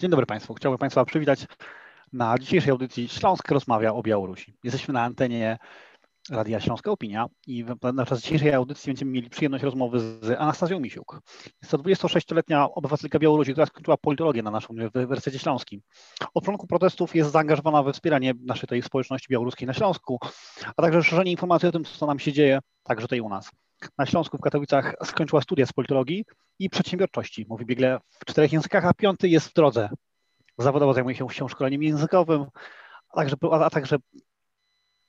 Dzień dobry Państwu. Chciałbym Państwa przywitać na dzisiejszej audycji Śląsk rozmawia o Białorusi. Jesteśmy na antenie Radia Śląska Opinia i na czas dzisiejszej audycji będziemy mieli przyjemność rozmowy z Anastazją Misiuk. Jest to 26-letnia obywatelka Białorusi, która skończyła politologię na naszym Uniwersytecie Śląskim. Od początku protestów jest zaangażowana we wspieranie naszej tej społeczności białoruskiej na Śląsku, a także szerzenie informacji o tym, co nam się dzieje, także tutaj u nas. Na Śląsku w Katowicach skończyła studia z politologii i przedsiębiorczości. Mówi biegle w czterech językach, a piąty jest w drodze. Zawodowo zajmuje się szkoleniem językowym, a także, a także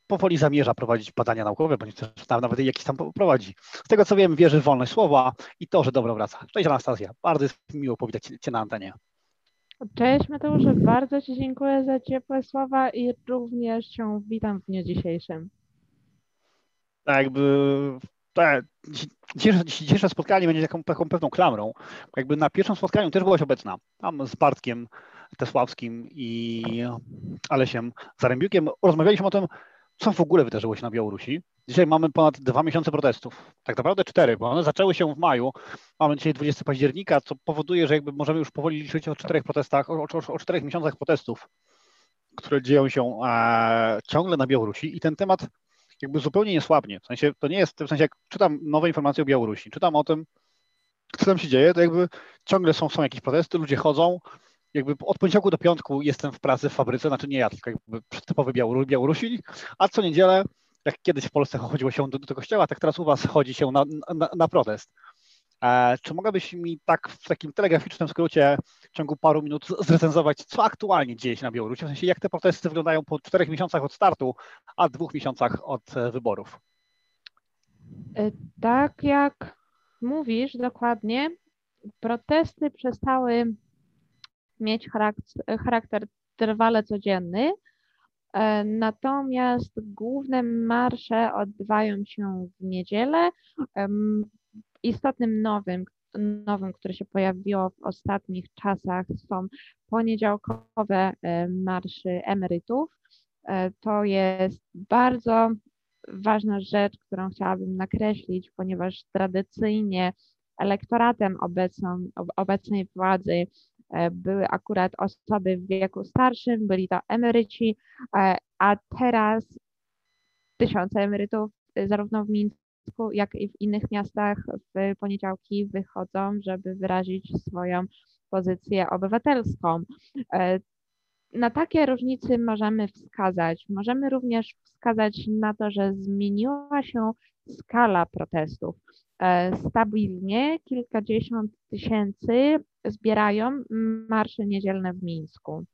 powoli zamierza prowadzić badania naukowe, bądź też nawet jakieś tam prowadzi. Z tego co wiem, wierzy w wolność słowa i to, że dobro wraca. Cześć Anastazja, bardzo jest miło powitać Cię na antenie. Cześć Mateuszu, bardzo Ci dziękuję za ciepłe słowa i również Cię witam w dniu dzisiejszym. Tak, jakby tak, dzisiejsze, dzisiejsze spotkanie będzie taką, taką pewną klamrą. Jakby na pierwszym spotkaniu też byłaś obecna, tam z Bartkiem Tesławskim i Alesiem Zarębiukiem. Rozmawialiśmy o tym, co w ogóle wydarzyło się na Białorusi. Dzisiaj mamy ponad dwa miesiące protestów. Tak naprawdę cztery, bo one zaczęły się w maju. Mamy dzisiaj 20 października, co powoduje, że jakby możemy już powoli liczyć o czterech protestach, o, o, o czterech miesiącach protestów, które dzieją się e, ciągle na Białorusi i ten temat jakby zupełnie nie słabnie. W sensie to nie jest, w sensie jak czytam nowe informacje o Białorusi, czytam o tym, co tam się dzieje, to jakby ciągle są, są jakieś protesty, ludzie chodzą, jakby od poniedziałku do piątku jestem w pracy w fabryce, znaczy nie ja, tylko jakby typowy Białoru, Białorusik, a co niedzielę, jak kiedyś w Polsce chodziło się do, do kościoła, tak teraz u was chodzi się na, na, na protest. E, czy mogłabyś mi tak w takim telegraficznym skrócie w ciągu paru minut zrecenzować, co aktualnie dzieje się na Białorusi? W sensie, jak te protesty wyglądają po czterech miesiącach od startu, a dwóch miesiącach od e, wyborów? E, tak jak mówisz dokładnie, protesty przestały mieć charakter, charakter trwale codzienny, natomiast główne marsze odbywają się w niedzielę istotnym nowym, nowym, które się pojawiło w ostatnich czasach, są poniedziałkowe e, marsze emerytów. E, to jest bardzo ważna rzecz, którą chciałabym nakreślić, ponieważ tradycyjnie elektoratem obecną, obecnej władzy e, były akurat osoby w wieku starszym, byli to emeryci, a teraz tysiące emerytów zarówno w Mińsku, jak i w innych miastach w poniedziałki wychodzą, żeby wyrazić swoją pozycję obywatelską. E, na takie różnice możemy wskazać. Możemy również wskazać na to, że zmieniła się skala protestów. E, stabilnie kilkadziesiąt tysięcy zbierają marsze niedzielne w Mińsku.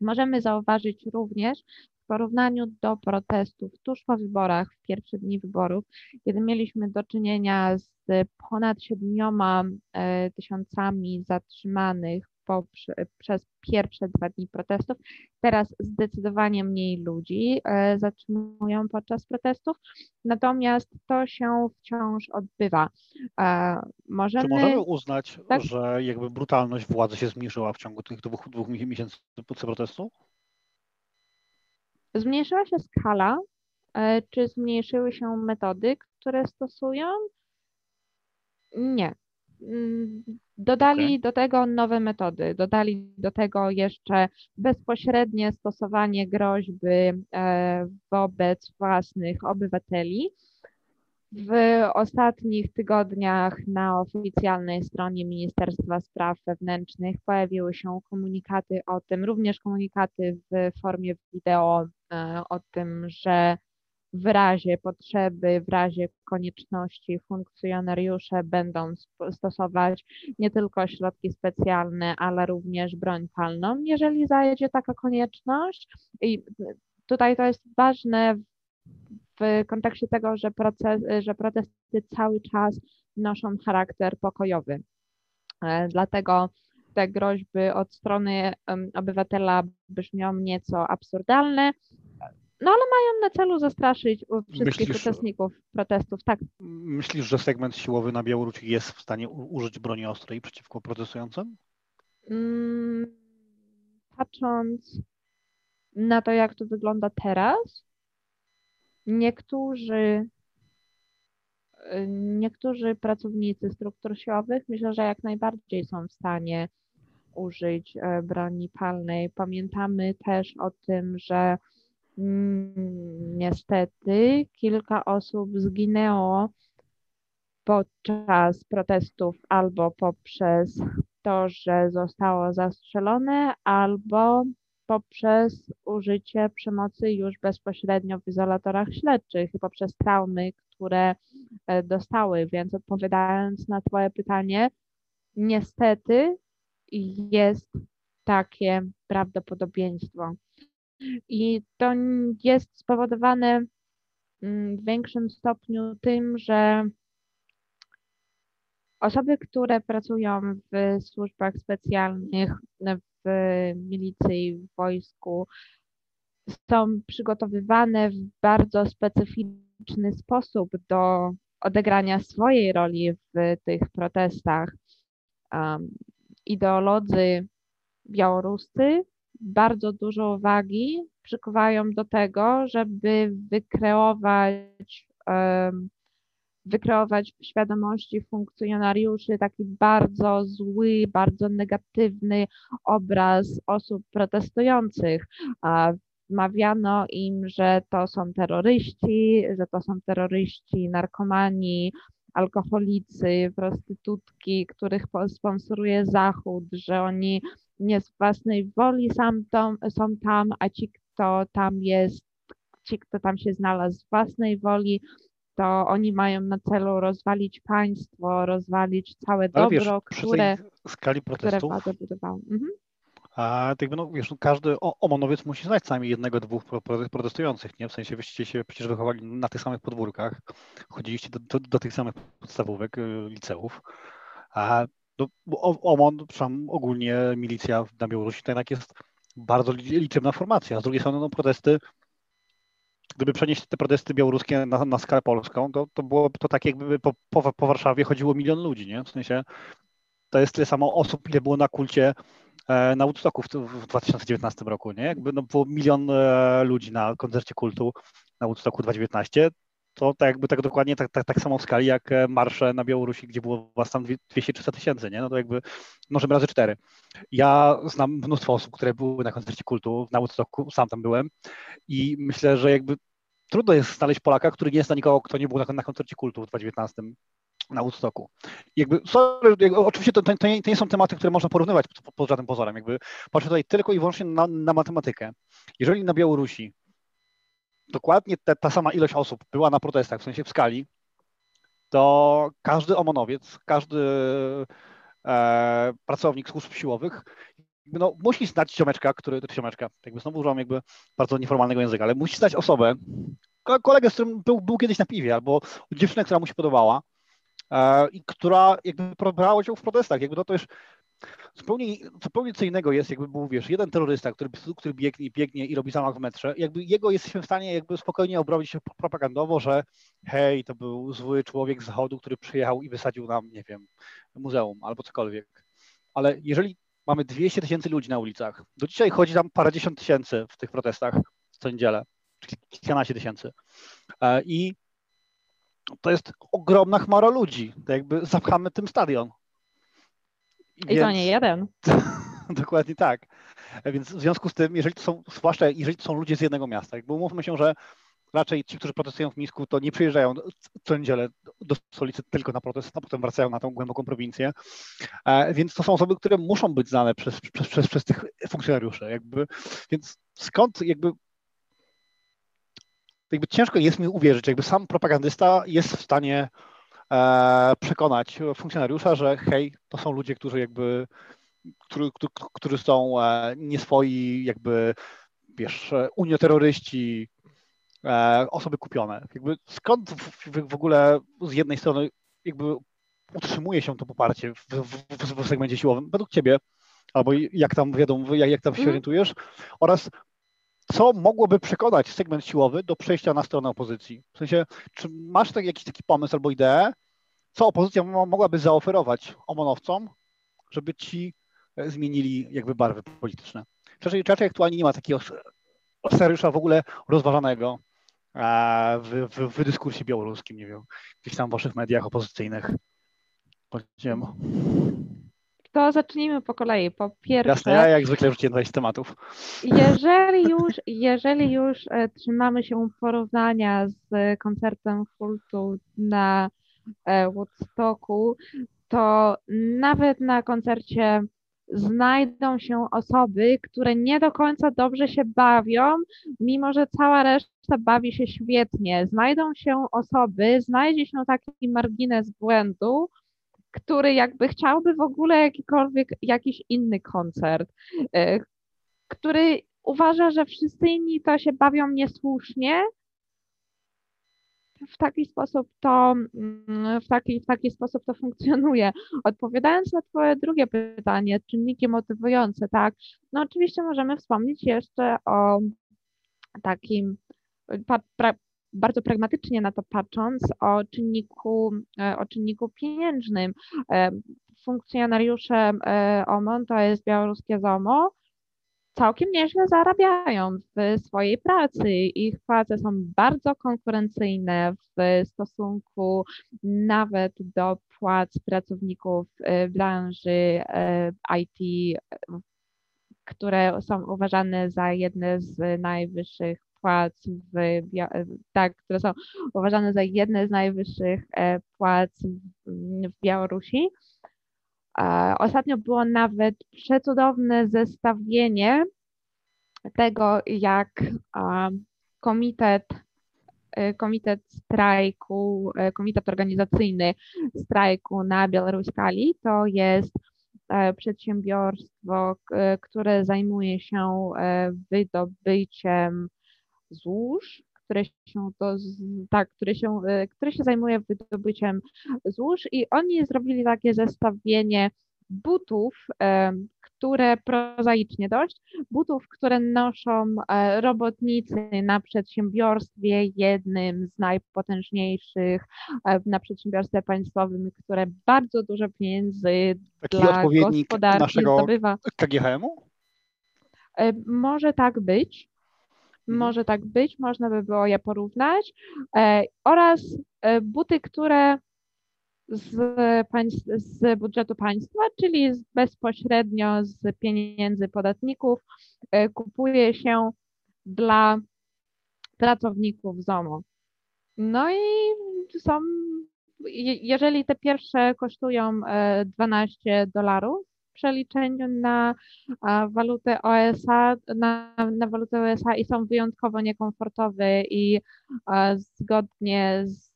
Możemy zauważyć również, porównaniu do protestów tuż po wyborach, w pierwsze dni wyborów, kiedy mieliśmy do czynienia z ponad siedmioma e, tysiącami zatrzymanych po, przez pierwsze dwa dni protestów. Teraz zdecydowanie mniej ludzi e, zatrzymują podczas protestów, natomiast to się wciąż odbywa. E, możemy, Czy możemy uznać, tak? że jakby brutalność władzy się zmniejszyła w ciągu tych dwóch, dwóch miesięcy protestu? Zmniejszyła się skala, e, czy zmniejszyły się metody, które stosują? Nie. Mm, dodali okay. do tego nowe metody, dodali do tego jeszcze bezpośrednie stosowanie groźby e, wobec własnych obywateli. W ostatnich tygodniach na oficjalnej stronie Ministerstwa Spraw Wewnętrznych pojawiły się komunikaty o tym, również komunikaty w formie wideo o tym, że w razie potrzeby, w razie konieczności funkcjonariusze będą stosować nie tylko środki specjalne, ale również broń palną, jeżeli zajedzie taka konieczność. I tutaj to jest ważne w kontekście tego, że, proces, że protesty cały czas noszą charakter pokojowy. E, dlatego te groźby od strony obywatela brzmią nieco absurdalne, no ale mają na celu zastraszyć wszystkich myślisz, uczestników protestów, tak. Myślisz, że segment siłowy na Białorusi jest w stanie użyć broni ostrej przeciwko protestującym? Mm, patrząc na to, jak to wygląda teraz, Niektórzy, niektórzy pracownicy struktur siłowych myślę, że jak najbardziej są w stanie użyć e, broni palnej. Pamiętamy też o tym, że niestety kilka osób zginęło podczas protestów albo poprzez to, że zostało zastrzelone, albo poprzez użycie przemocy już bezpośrednio w izolatorach śledczych i poprzez traumy, które e, dostały. Więc odpowiadając na Twoje pytanie, niestety jest takie prawdopodobieństwo. I to jest spowodowane mm, w większym stopniu tym, że osoby, które pracują w służbach specjalnych, w milicji, w wojsku, są przygotowywane w bardzo specyficzny sposób do odegrania swojej roli w tych protestach. Um, ideolodzy białoruscy bardzo dużo uwagi przykuwają do tego, żeby wykreować wykreować w świadomości funkcjonariuszy taki bardzo zły, bardzo negatywny obraz osób protestujących. Wmawiano im, że to są terroryści, że to są terroryści, narkomani, alkoholicy, prostytutki, których sponsoruje Zachód, że oni nie z własnej woli sam tam, są tam, a ci, kto tam jest, ci, kto tam się znalazł z własnej woli, to oni mają na celu rozwalić państwo, rozwalić całe Ale dobro, wiesz, które, skali protestów, które budowały. Mhm. A tak no, wiesz, no, każdy Omonowiec musi znać sami jednego, dwóch protestujących, nie? W sensie wyście się przecież wychowali na tych samych podwórkach, chodziliście do, do, do tych samych podstawówek, y, liceów. A no, OMON, przynajmniej ogólnie milicja na Białorusi to jednak jest bardzo liczebna formacja. Z drugiej strony no, protesty gdyby przenieść te protesty białoruskie na, na skalę polską, to, to byłoby to tak, jakby po, po, po, Warszawie chodziło milion ludzi, nie? W sensie to jest tyle samo osób, ile było na kulcie na Woodstocku w, w 2019 roku, nie? Jakby no, było milion e, ludzi na koncercie kultu na Woodstocku 2019, to tak jakby tak dokładnie tak, tak, tak samo w skali jak e, marsze na Białorusi, gdzie było was tam 200-300 tysięcy, nie? No to jakby możemy razy cztery. Ja znam mnóstwo osób, które były na koncercie kultu na Woodstocku, sam tam byłem i myślę, że jakby trudno jest znaleźć Polaka, który nie zna nikogo, kto nie był na, na koncercie kultu w 2019 na Woodstocku. jakby, sorry, jakby, oczywiście to, to, nie, to, nie, są tematy, które można porównywać pod, pod żadnym pozorem. Jakby patrzę tutaj tylko i wyłącznie na, na matematykę. Jeżeli na Białorusi dokładnie te, ta sama ilość osób była na protestach, w sensie w skali, to każdy omonowiec, każdy e, pracownik służb siłowych no, musi znać ziomeczka, który, ziomeczka, jakby znowu używam jakby bardzo nieformalnego języka, ale musi znać osobę, kolegę, z którym był, był kiedyś na piwie, albo dziewczynę, która mu się podobała i która jakby brała udział w protestach, jakby to już zupełnie, zupełnie co innego jest, jakby był, wiesz, jeden terrorysta, który, który biegnie, biegnie i robi zamach w metrze, jakby jego jesteśmy w stanie jakby spokojnie obrobić się propagandowo, że hej, to był zły człowiek z zachodu, który przyjechał i wysadził nam, nie wiem, muzeum albo cokolwiek. Ale jeżeli mamy 200 tysięcy ludzi na ulicach, do dzisiaj chodzi tam parędziesiąt tysięcy w tych protestach co niedzielę, kilkanaście tysięcy. E, I to jest ogromna chmara ludzi. To jakby zapchamy tym stadion. I Więc... to nie jeden. Dokładnie tak. Więc w związku z tym, jeżeli to są, zwłaszcza jeżeli to są ludzie z jednego miasta, jakby umówmy się, że raczej ci, którzy protestują w Mińsku, to nie przyjeżdżają co niedzielę do stolicy tylko na protest, a potem wracają na tą głęboką prowincję. E, więc to są osoby, które muszą być znane przez, przez, przez, przez tych funkcjonariuszy. Jakby. Więc skąd jakby jakby ciężko jest mi uwierzyć, jakby sam propagandysta jest w stanie e, przekonać funkcjonariusza, że hej, to są ludzie, którzy jakby, którzy, którzy są e, nieswoi, jakby wiesz, unioterroryści, e, osoby kupione. Jakby skąd w, ogóle z jednej strony jakby utrzymuje się to poparcie w, w, w segmencie siłowym według ciebie, albo jak tam wiadomo, jak, jak tam się mhm. orientujesz, oraz co mogłoby przekonać segment siłowy do przejścia na stronę opozycji? W sensie, czy masz tak, jakiś taki pomysł albo ideę, co opozycja mogłaby zaoferować omonowcom, żeby ci e, zmienili jakby barwy polityczne? Raczej, raczej aktualnie nie ma takiego scenariusza w ogóle rozważanego w, w, w dyskursie białoruskim, nie wiem, gdzieś tam w waszych mediach opozycyjnych. To zacznijmy po kolei. Po pierwsze, Jasne, ja jak zwykle rzuciłem z tematów. Jeżeli już, jeżeli już e, trzymamy się porównania z koncertem Fultu na e, Woodstocku, to nawet na koncercie znajdą się osoby, które nie do końca dobrze się bawią, mimo że cała reszta bawi się świetnie. Znajdą się osoby, znajdzie się taki margines błędu, który jakby chciałby w ogóle jakikolwiek, jakiś inny koncert, e, który uważa, że wszyscy inni to się bawią niesłusznie, w taki sposób to, mm, w taki, w taki sposób to funkcjonuje. Odpowiadając na Twoje drugie pytanie, czynniki motywujące, tak, no oczywiście możemy wspomnieć jeszcze o takim bardzo pragmatycznie na to patrząc, o czynniku, e, o czynniku pieniężnym. E, funkcjonariusze e, OMON, to jest białoruskie ZOMO, całkiem nieźle zarabiają w swojej pracy. Ich płace są bardzo konkurencyjne w stosunku nawet do płac pracowników branży IT, które są uważane za jedne z najwyższych płac, w, tak, które są uważane za jedne z najwyższych e, płac w Białorusi. Ostatnio było nawet przecudowne zestawienie tego, jak komitet, e, komitet strajku, e, komitet organizacyjny strajku na Białoruskali to jest przedsiębiorstwo, które zajmuje się wydobyciem złóż, które się, to, tak, które, się, e, które się zajmuje wydobyciem złóż i oni zrobili takie zestawienie butów, e, które prozaicznie dość, butów, które noszą e, robotnicy na przedsiębiorstwie, jednym z najpotężniejszych na przedsiębiorstwie państwowym, które bardzo dużo pieniędzy Taki dla gospodarki naszego zdobywa. KGHM-u? Może tak być. Mhm. Może tak być, można by było je porównać. E, oraz e, buty, które z, państw, z budżetu państwa, czyli bezpośrednio z pieniędzy podatników, e, kupuje się dla pracowników ZOMO. No i są, jeżeli te pierwsze kosztują 12 dolarów, przeliczeniu na walutę OSA, na, na walutę OSA i są wyjątkowo niekomfortowe i zgodnie z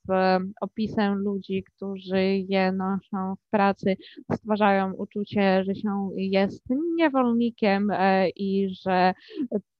opisem ludzi, którzy je noszą w pracy, stwarzają uczucie, że się jest niewolnikiem e, i że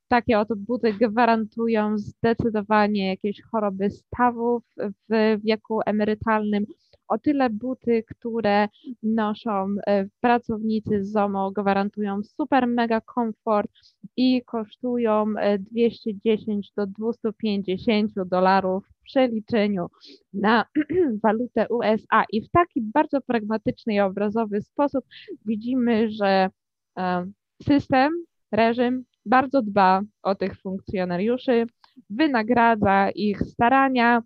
takie oto buty gwarantują zdecydowanie jakieś choroby stawów w wieku emerytalnym o tyle buty, które noszą e, pracownicy ZOMO gwarantują super mega komfort i kosztują 210 e, do 250 dolarów w przeliczeniu na walutę USA i w taki bardzo pragmatyczny i obrazowy sposób widzimy, że e, system, reżim bardzo dba o tych funkcjonariuszy, wynagradza ich starania,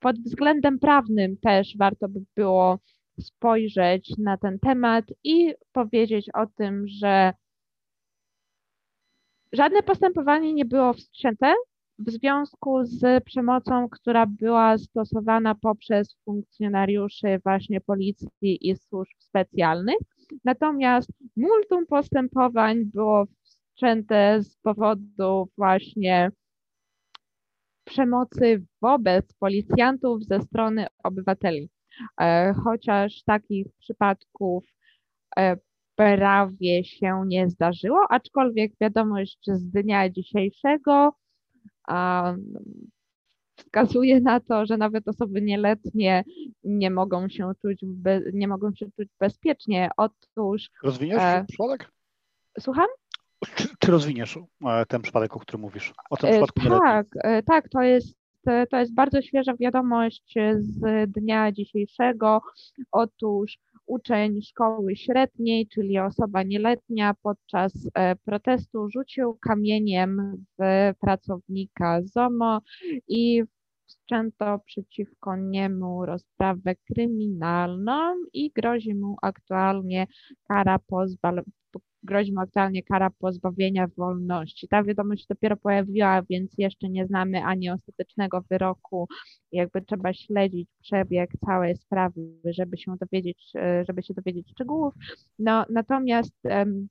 pod względem prawnym też warto by było spojrzeć na ten temat i powiedzieć o tym, że żadne postępowanie nie było wszczęte w związku z przemocą, która była stosowana poprzez funkcjonariuszy właśnie policji i służb specjalnych. Natomiast multum postępowań było wszczęte z powodu właśnie przemocy wobec policjantów ze strony obywateli. E, chociaż takich przypadków e, prawie się nie zdarzyło, aczkolwiek wiadomość z dnia dzisiejszego wskazuje na to, że nawet osoby nieletnie nie mogą się czuć, nie mogą się czuć bezpiecznie. Otóż. Rozwiniesz e? Słucham? Czy, czy rozwiniesz e, ten przypadek, o którym mówisz? O tym e, przypadku tak, e, tak, to jest, to jest bardzo świeża wiadomość z dnia dzisiejszego. Otóż uczeń szkoły średniej, czyli osoba nieletnia podczas protestu rzucił kamieniem w pracownika ZOMO i wszczęto przeciwko niemu rozprawę kryminalną i grozi mu aktualnie kara pozbawienia grozi mu aktualnie kara pozbawienia wolności. Ta wiadomość dopiero pojawiła, więc jeszcze nie znamy ani ostatecznego wyroku. Jakby trzeba śledzić przebieg całej sprawy, żeby się dowiedzieć, e, żeby się dowiedzieć szczegółów. No, natomiast um,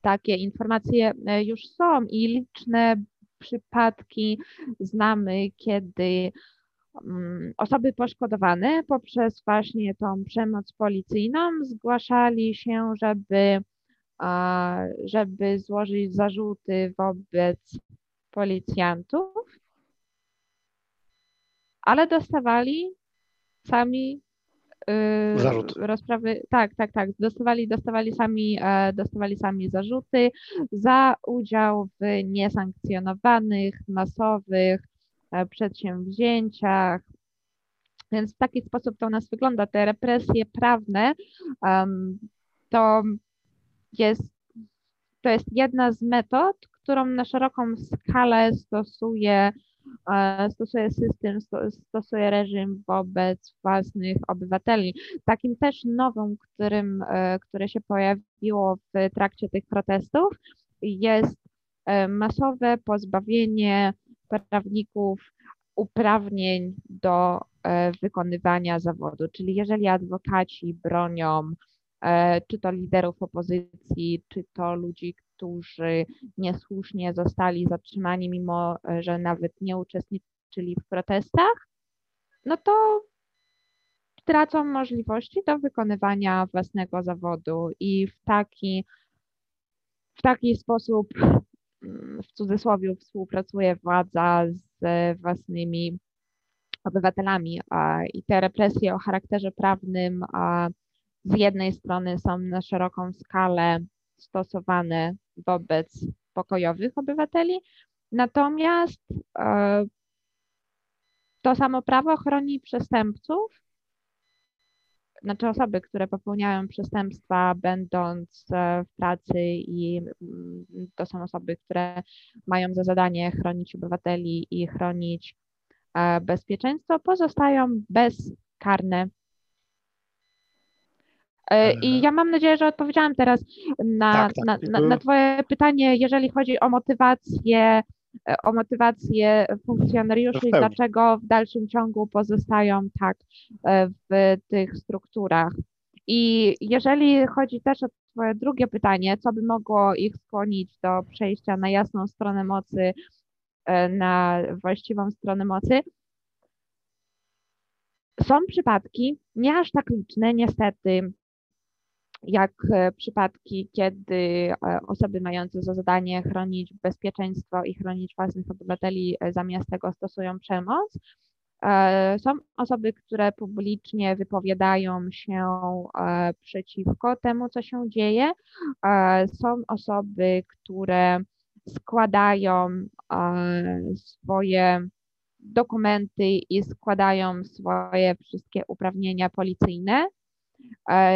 takie informacje e, już są i liczne przypadki znamy, kiedy mm, osoby poszkodowane poprzez właśnie tą przemoc policyjną zgłaszali się, żeby żeby złożyć zarzuty wobec policjantów, ale dostawali sami y, Zarzut. rozprawy, tak, tak, tak, dostawali, dostawali, sami, e, dostawali sami zarzuty za udział w niesankcjonowanych, masowych e, przedsięwzięciach, więc w taki sposób to u nas wygląda. Te represje prawne to jest, to jest jedna z metod, którą na szeroką skalę stosuje, e, stosuje system, stosuje reżim wobec własnych obywateli. Takim też nowym, którym, e, które się pojawiło w trakcie tych protestów, jest e, masowe pozbawienie prawników uprawnień do wykonywania zawodu. Czyli jeżeli adwokaci bronią czy to liderów opozycji, czy to ludzi, którzy niesłusznie zostali zatrzymani, mimo e, że nawet nie uczestniczyli w protestach, no to tracą możliwości do wykonywania własnego zawodu i w taki, w taki sposób, w cudzysłowie, współpracuje władza z własnymi obywatelami i te represje o charakterze prawnym z jednej strony są na szeroką skalę stosowane wobec pokojowych obywateli, natomiast e, to samo prawo chroni przestępców, znaczy osoby, które popełniają przestępstwa, będąc e, w pracy, i mm, to są osoby, które mają za zadanie chronić obywateli i chronić e, bezpieczeństwo, pozostają bezkarne I ja mam nadzieję, że odpowiedziałam teraz na, tak, tak. Na, na, na, Twoje pytanie, jeżeli chodzi o motywację, e, o motywację funkcjonariuszy, dlaczego w dalszym ciągu pozostają tak e, w tych strukturach. I jeżeli chodzi też o Twoje drugie pytanie, co by mogło ich skłonić do przejścia na jasną stronę mocy, na właściwą stronę mocy, są przypadki, nie aż tak liczne niestety, jak e, przypadki, kiedy e, osoby mające za zadanie chronić bezpieczeństwo i chronić własnych obywateli e, zamiast tego stosują przemoc. Są osoby, które publicznie wypowiadają się przeciwko temu, co się dzieje. Są osoby, które składają swoje dokumenty i składają swoje wszystkie uprawnienia policyjne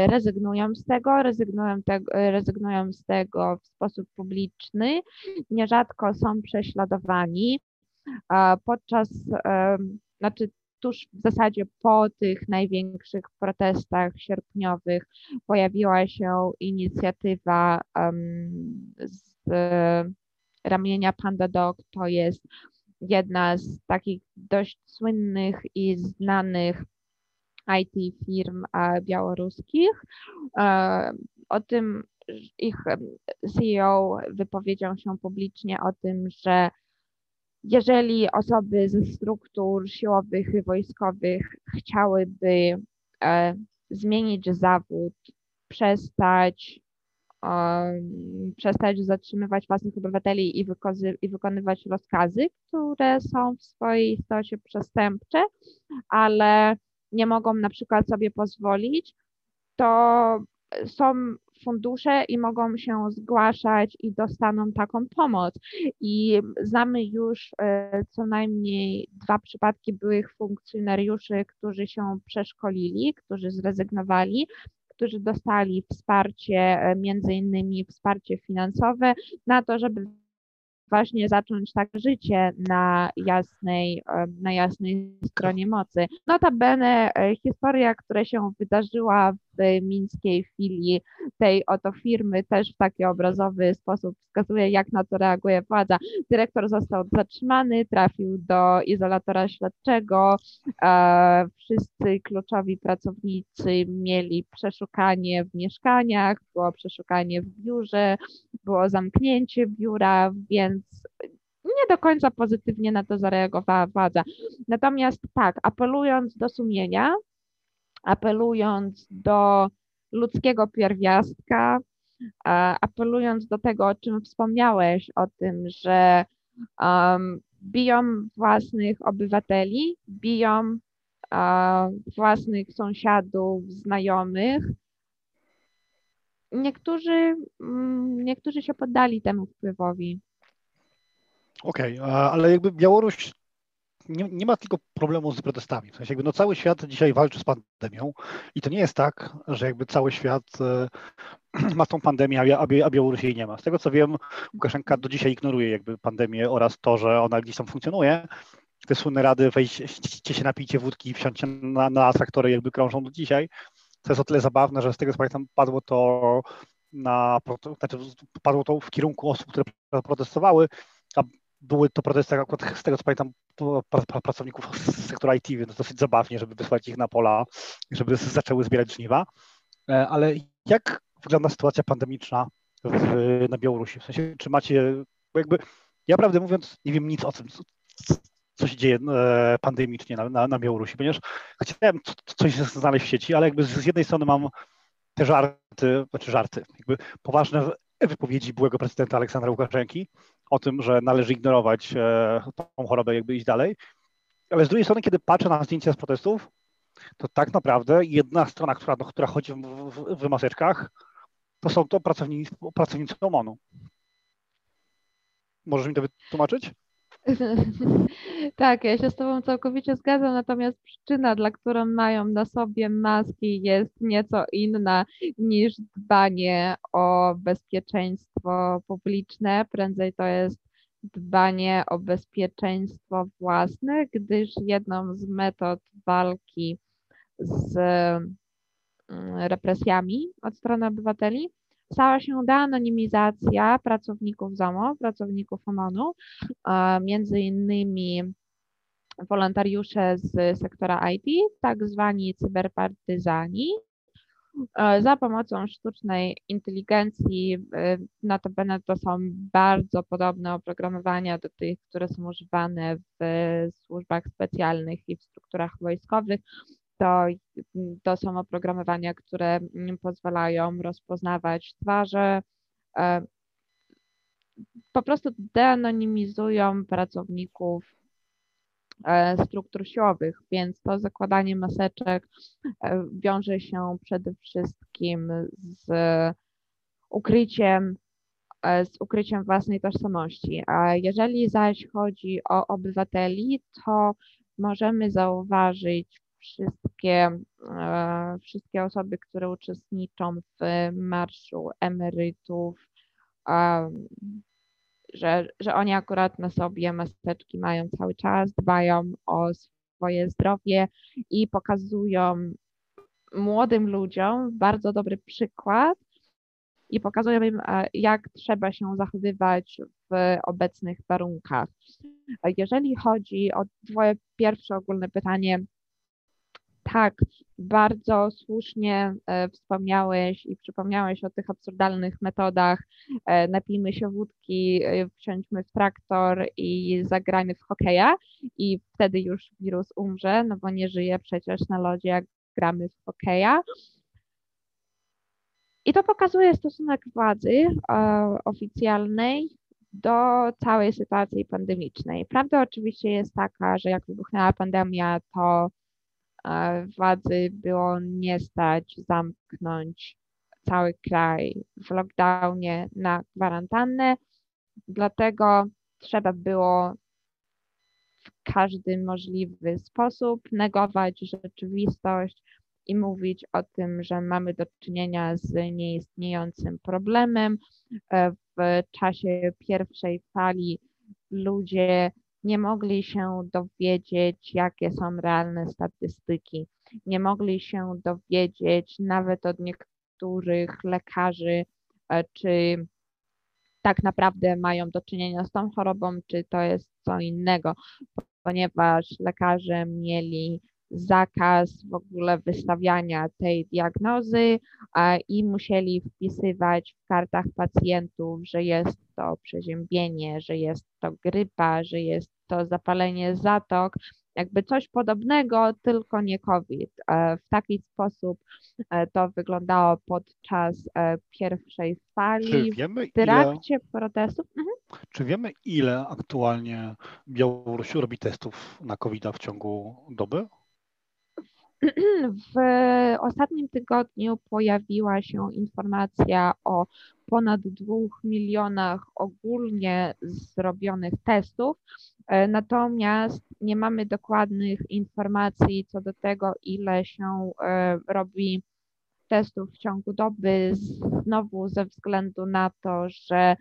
rezygnują z tego, rezygnują, te, rezygnują z tego w sposób publiczny, nierzadko są prześladowani. Podczas, znaczy tuż w zasadzie po tych największych protestach sierpniowych pojawiła się inicjatywa z ramienia Panda Dog, to jest jedna z takich dość słynnych i znanych IT firm białoruskich. E, o tym ich CEO wypowiedział się publicznie o tym, że jeżeli osoby ze struktur siłowych i wojskowych chciałyby e, zmienić zawód, przestać, przestać zatrzymywać własnych obywateli i, i, wykonywać rozkazy, które są w swojej istocie przestępcze, ale nie mogą na przykład sobie pozwolić, to są fundusze i mogą się zgłaszać i dostaną taką pomoc. I znamy już e, co najmniej dwa przypadki byłych funkcjonariuszy, którzy się przeszkolili, którzy zrezygnowali, którzy dostali wsparcie, e, między innymi wsparcie finansowe na to, żeby właśnie zacząć tak życie na jasnej, na jasnej stronie mocy. Notabene historia, która się wydarzyła mińskiej filii tej oto firmy też w taki obrazowy sposób wskazuje, jak na to reaguje władza. Dyrektor został zatrzymany, trafił do izolatora śledczego, wszyscy kluczowi pracownicy mieli przeszukanie w mieszkaniach, było przeszukanie w biurze, było zamknięcie biura, więc nie do końca pozytywnie na to zareagowała władza. Natomiast tak, apelując do sumienia, apelując do ludzkiego pierwiastka, apelując do tego, o czym wspomniałeś, o tym, że um, biją własnych obywateli, biją um, własnych sąsiadów, znajomych. Niektórzy, um, niektórzy się poddali temu wpływowi. Okej, okay, ale jakby Białoruś nie, nie, ma tylko problemu z protestami. W sensie jakby no cały świat dzisiaj walczy z pandemią i to nie jest tak, że jakby cały świat e, ma tą pandemię, a, Białoruś jej nie ma. Z tego co wiem, Łukaszenka do dzisiaj ignoruje jakby pandemię oraz to, że ona gdzieś tam funkcjonuje. Te słynne rady, wejdźcie się, napijcie wódki wsiądźcie na, na traktory jakby krążą do dzisiaj. To jest o tyle zabawne, że z tego co pamiętam padło to na, znaczy padło to w kierunku osób, które protestowały, a były to protesty akurat z tego co pamiętam pracowników sektora IT, więc dosyć zabawnie, żeby wysłać ich na pola, żeby zaczęły zbierać żniwa. E, ale jak wygląda sytuacja pandemiczna w, na Białorusi? W sensie, czy macie, jakby, ja prawdę mówiąc nie wiem nic o tym, co się dzieje e, pandemicznie na, na, na Białorusi, ponieważ chciałem coś znaleźć w sieci, ale jakby z jednej strony mam te żarty, znaczy żarty, jakby poważne wypowiedzi byłego prezydenta Aleksandra Łukaszenki o tym, że należy ignorować e, tą chorobę, jakby iść dalej. Ale z drugiej strony, kiedy patrzę na zdjęcia z protestów, to tak naprawdę jedna strona, która, no, która chodzi w, w, w maseczkach, to są to pracownicy, pracownicy OMON-u. Możesz mi to wytłumaczyć? Tak, ja się z Tobą całkowicie zgadzam, natomiast przyczyna, dla którą mają na sobie maski, jest nieco inna niż dbanie o bezpieczeństwo publiczne. Prędzej to jest dbanie o bezpieczeństwo własne, gdyż jedną z metod walki z mm, represjami od strony obywateli stała się deanonimizacja pracowników ZOMO, pracowników OMON-u, między innymi wolontariusze z sektora IT, tak zwani cyberpartyzani, e, za pomocą sztucznej inteligencji, e, notabene to są bardzo podobne oprogramowania do tych, które są używane w służbach specjalnych i w strukturach wojskowych, to, to są oprogramowania, które pozwalają rozpoznawać twarze, e, po prostu deanonimizują pracowników e, struktur siłowych, więc to zakładanie maseczek e, wiąże się przede wszystkim z ukryciem, z ukryciem własnej tożsamości. A jeżeli zaś chodzi o obywateli, to możemy zauważyć wszystkie, e, wszystkie osoby, które uczestniczą w marszu emerytów, że, że oni akurat na sobie maseczki mają cały czas, dbają o swoje zdrowie i pokazują młodym ludziom bardzo dobry przykład i pokazują im, e, jak trzeba się zachowywać w obecnych warunkach. Jeżeli chodzi o Twoje pierwsze ogólne pytanie, tak, bardzo słusznie e, wspomniałeś i przypomniałeś o tych absurdalnych metodach. E, napijmy się wódki, e, wsiądźmy w traktor i zagrajmy w hokeja i wtedy już wirus umrze, no bo nie żyje przecież na lodzie, jak gramy w hokeja. I to pokazuje stosunek władzy oficjalnej do całej sytuacji pandemicznej. Prawda oczywiście jest taka, że jak wybuchnęła pandemia, to władzy było nie stać zamknąć cały kraj w lockdownie na kwarantannę, dlatego trzeba było w każdy możliwy sposób negować rzeczywistość, i mówić o tym, że mamy do czynienia z nieistniejącym problemem. W czasie pierwszej fali ludzie nie mogli się dowiedzieć, jakie są realne statystyki, nie mogli się dowiedzieć nawet od niektórych lekarzy, e, czy tak naprawdę mają do czynienia z tą chorobą, czy to jest co innego, ponieważ lekarze mieli zakaz w ogóle wystawiania tej diagnozy i musieli wpisywać w kartach pacjentów, że jest to przeziębienie, że jest to grypa, że jest to zapalenie zatok, jakby coś podobnego, tylko nie COVID. E, w taki sposób e, to wyglądało podczas e, pierwszej fali, wiemy, w trakcie ile, protestów. Mhm. Czy wiemy, ile aktualnie Białoruś robi testów na COVID w ciągu doby? W ostatnim tygodniu pojawiła się informacja o ponad dwóch milionach ogólnie zrobionych testów, e, natomiast nie mamy dokładnych informacji co do tego, ile się e, robi testów w ciągu doby, znowu ze względu na to, że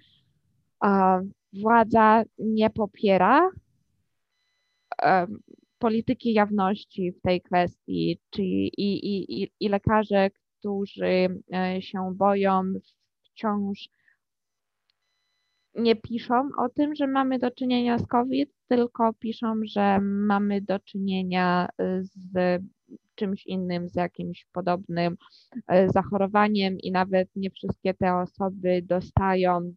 władza nie popiera polityki jawności w tej kwestii, czyli i, i, i lekarze, którzy e, się boją, wciąż nie piszą o tym, że mamy do czynienia z COVID, tylko piszą, że mamy do czynienia z czymś innym, z jakimś podobnym e, zachorowaniem i nawet nie wszystkie te osoby dostają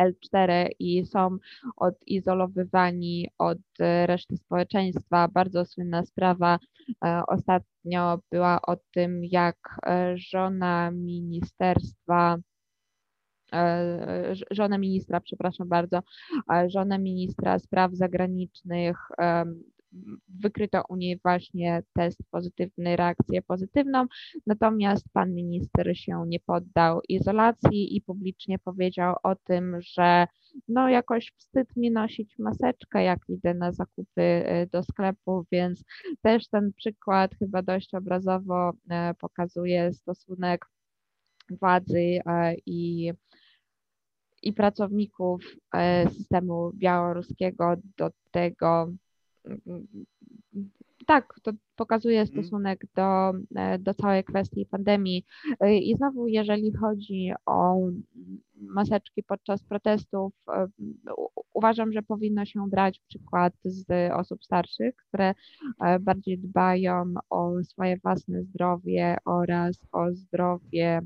L4 i są odizolowywani od reszty społeczeństwa. Bardzo słynna sprawa e, ostatnio była o tym, jak e, żona ministerstwa e, żona ministra, przepraszam bardzo, żona ministra spraw zagranicznych wykryto u niej właśnie test pozytywny, reakcję pozytywną, natomiast pan minister się nie poddał izolacji i publicznie powiedział o tym, że no jakoś wstyd mi nosić maseczkę, jak idę na zakupy y, do sklepu, więc też ten przykład chyba dość obrazowo e, pokazuje stosunek władzy e, i i pracowników e, systemu białoruskiego do tego, tak, to pokazuje mhm. stosunek do, e, do całej kwestii pandemii. E, I znowu, jeżeli chodzi o maseczki podczas protestów, e, uważam, że powinno się brać przykład z osób starszych, które bardziej dbają o swoje własne zdrowie oraz o zdrowie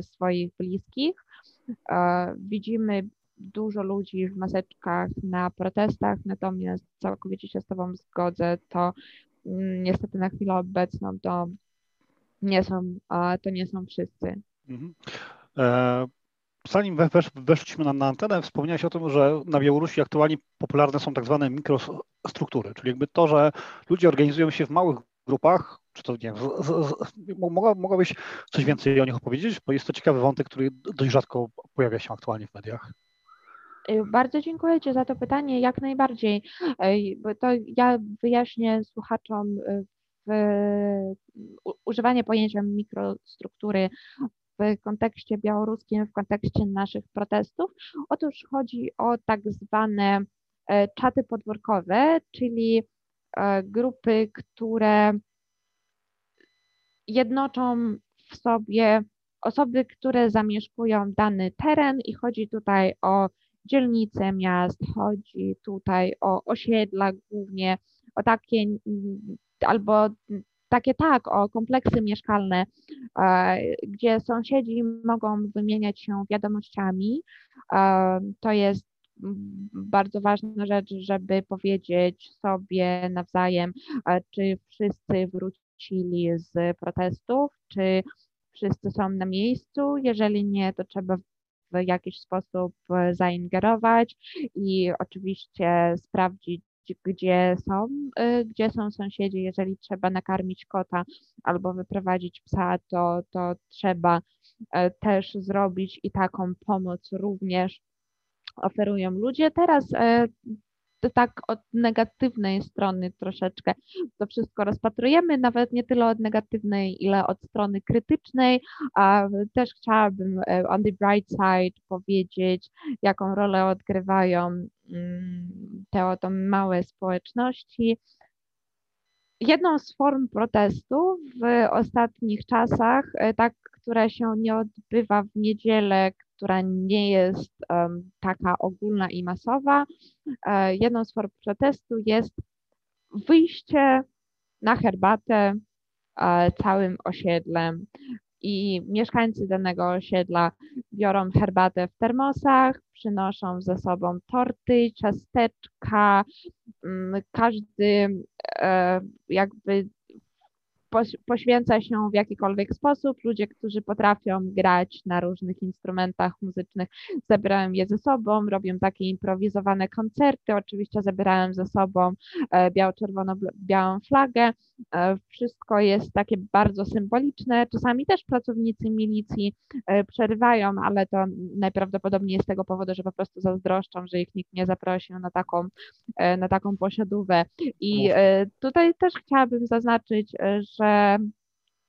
swoich bliskich. Widzimy dużo ludzi w maseczkach na protestach, natomiast całkowicie się z Tobą zgodzę, to mm, niestety na chwilę obecną to nie są, to nie są wszyscy. Mhm. E, zanim wesz, weszliśmy na, na antenę, wspomniałeś o tym, że na Białorusi aktualnie popularne są tak zwane mikrostruktury, czyli jakby to, że ludzie organizują się w małych grupach, czy to nie wiem, mogłabyś coś więcej o nich opowiedzieć, bo jest to ciekawy wątek, który dość rzadko pojawia się aktualnie w mediach. Y, bardzo dziękuję Ci za to pytanie, jak najbardziej. To ja wyjaśnię słuchaczom y, używanie pojęcia mikrostruktury w kontekście białoruskim, w kontekście naszych protestów. Otóż chodzi o tak zwane e, czaty podwórkowe, czyli e, grupy, które jednoczą w sobie osoby, które zamieszkują dany teren i chodzi tutaj o dzielnice miast, chodzi tutaj o osiedla głównie, o takie albo takie tak, o kompleksy mieszkalne, e, gdzie sąsiedzi mogą wymieniać się wiadomościami. E, to jest bardzo ważna rzecz, żeby powiedzieć sobie nawzajem, e, czy wszyscy wrócili z protestów, czy wszyscy są na miejscu. Jeżeli nie, to trzeba w jakiś sposób e, zaingerować i oczywiście sprawdzić, gdzie są, e, gdzie są sąsiedzi. Jeżeli trzeba nakarmić kota albo wyprowadzić psa, to, to trzeba e, też zrobić i taką pomoc również oferują ludzie. Teraz tak od negatywnej strony troszeczkę to wszystko rozpatrujemy, nawet nie tyle od negatywnej, ile od strony krytycznej. A też chciałabym e, on the bright side powiedzieć, jaką rolę odgrywają mm, te oto małe społeczności. Jedną z form protestu w ostatnich czasach, e, tak, która się nie odbywa w niedzielę, która nie jest taka ogólna i masowa. E, jedną z form protestu jest wyjście na herbatę e, całym osiedlem i mieszkańcy danego osiedla biorą herbatę w termosach, przynoszą ze sobą torty, ciasteczka, mm, każdy e, jakby poświęca się w jakikolwiek sposób. Ludzie, którzy potrafią grać na różnych instrumentach muzycznych, zabierają je ze sobą, robią takie improwizowane koncerty. Oczywiście zabierałem ze sobą e, biało-czerwono-białą flagę. E, wszystko jest takie bardzo symboliczne. Czasami też pracownicy milicji e, przerywają, ale to najprawdopodobniej z tego powodu, że po prostu zazdroszczą, że ich nikt nie zaprosił na taką, na taką posiadówę. I tutaj też chciałabym zaznaczyć, że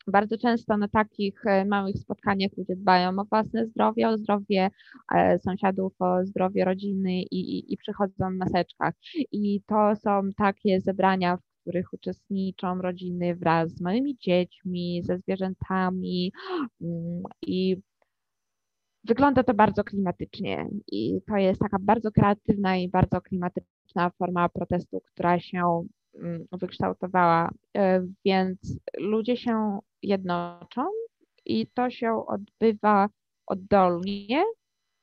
bardzo często na takich e, małych spotkaniach ludzie dbają o własne zdrowie, o zdrowie e, sąsiadów, o zdrowie rodziny i, i, i przychodzą w maseczkach. I to są takie zebrania, w których uczestniczą rodziny wraz z małymi dziećmi, ze zwierzętami mm, i Wygląda to bardzo klimatycznie i to jest taka bardzo kreatywna i bardzo klimatyczna forma protestu, która się wykształtowała, e, więc ludzie się jednoczą i to się odbywa oddolnie,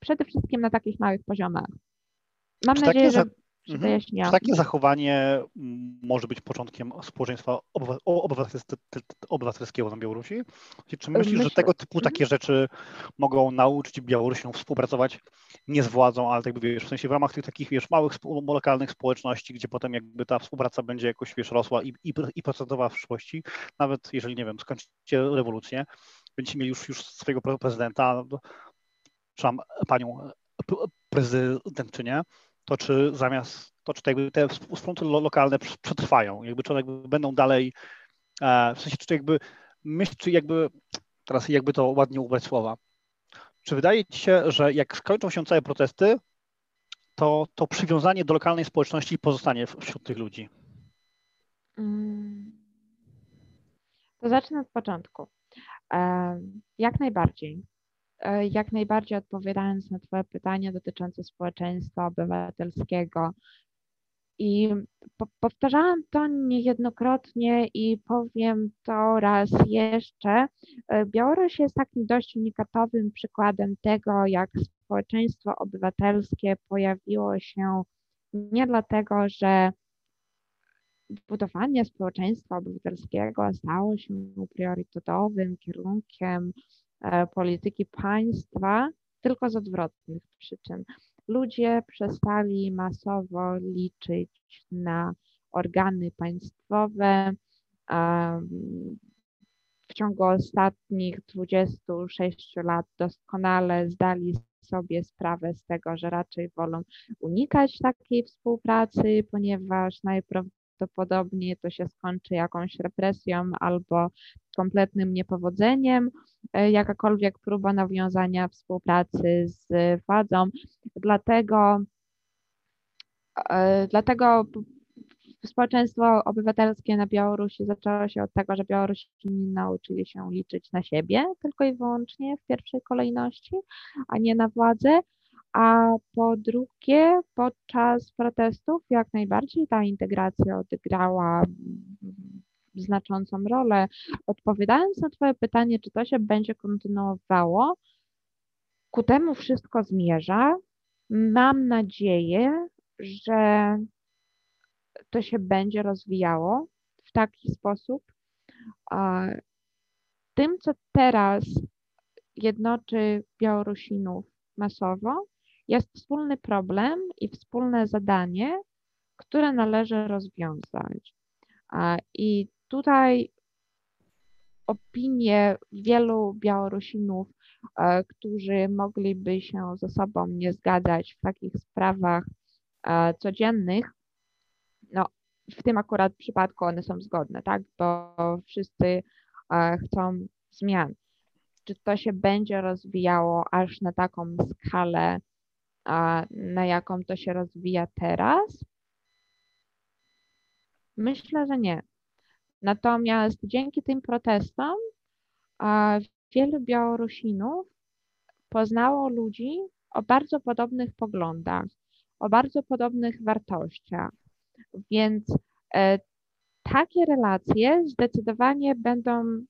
przede wszystkim na takich małych poziomach. Mam Czy nadzieję, że Mhm. Czy takie zachowanie może być początkiem społeczeństwa obywatelskiego na Białorusi? Czy myślisz, Myślę. że tego typu takie mhm. rzeczy mogą nauczyć Białorusinom współpracować nie z władzą, ale tak jakby wiesz, w sensie w ramach tych takich wiesz, małych lokalnych społeczności, gdzie potem jakby ta współpraca będzie jakoś wiesz, rosła i, i, i procentowała w przyszłości, nawet jeżeli nie wiem, skończycie rewolucję, będziecie mieli już, już swojego prezydenta, czy panią prezydentczynię, to czy zamiast, to czy jakby te wspólnoty lokalne przetrwają, jakby czy one jakby będą dalej, e, w sensie czy jakby myśl, czy jakby, teraz jakby to ładnie ubrać słowa, czy wydaje Ci się, że jak skończą się całe protesty, to, to przywiązanie do lokalnej społeczności pozostanie wśród tych ludzi? Mm. To zacznę od początku. E, jak najbardziej. E, jak najbardziej odpowiadając na Twoje pytanie dotyczące społeczeństwa obywatelskiego. I po, powtarzałam to niejednokrotnie i powiem to raz jeszcze. E, Białoruś jest takim dość unikatowym przykładem tego, jak społeczeństwo obywatelskie pojawiło się nie dlatego, że budowanie społeczeństwa obywatelskiego stało się priorytetowym kierunkiem polityki państwa, tylko z odwrotnych przyczyn. Ludzie przestali masowo liczyć na organy państwowe. W ciągu ostatnich 26 lat doskonale zdali sobie sprawę z tego, że raczej wolą unikać takiej współpracy, ponieważ najprawdopodobniej prawdopodobnie to się skończy jakąś represją albo kompletnym niepowodzeniem, e, jakakolwiek próba nawiązania współpracy z władzą. Dlatego, e, dlatego społeczeństwo obywatelskie na Białorusi zaczęło się od tego, że Białorusini nauczyli się liczyć na siebie tylko i wyłącznie w pierwszej kolejności, a nie na władzę. A po drugie, podczas protestów jak najbardziej ta integracja odegrała znaczącą rolę. Odpowiadając na Twoje pytanie, czy to się będzie kontynuowało, ku temu wszystko zmierza. Mam nadzieję, że to się będzie rozwijało w taki sposób. Tym, co teraz jednoczy Białorusinów masowo, jest wspólny problem i wspólne zadanie, które należy rozwiązać. I tutaj opinie wielu Białorusinów, e, którzy mogliby się ze sobą nie zgadzać w takich sprawach e, codziennych, w tym akurat przypadku one są zgodne, tak? Bo wszyscy chcą zmian. Czy to się będzie rozwijało aż na taką skalę, na jaką to się rozwija teraz? Myślę, że nie. Natomiast dzięki tym protestom wielu Białorusinów poznało ludzi o bardzo podobnych poglądach, o bardzo podobnych wartościach. Więc e, takie relacje zdecydowanie będą,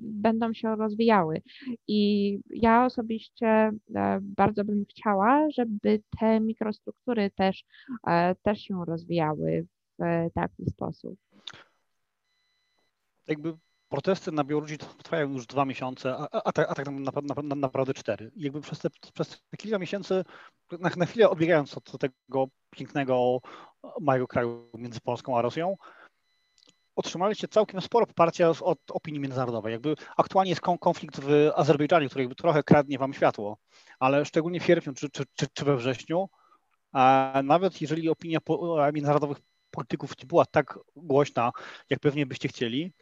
będą się rozwijały. I ja osobiście e, bardzo bym chciała, żeby te mikrostruktury też, e, też się rozwijały w taki sposób. Jakby protesty na Białorusi trwają już dwa miesiące, a, a, a tak, tak naprawdę, naprawdę cztery. I jakby przez te, przez te kilka miesięcy, na, na chwilę odbiegając od tego pięknego małego kraju między Polską a Rosją, otrzymaliście całkiem sporo poparcia od opinii międzynarodowej. Jakby aktualnie jest konflikt w Azerbejdżanie, który jakby trochę kradnie wam światło, ale szczególnie w sierpniu czy, czy, czy, czy we wrześniu, a nawet jeżeli opinia międzynarodowych polityków nie była tak głośna, jak pewnie byście chcieli,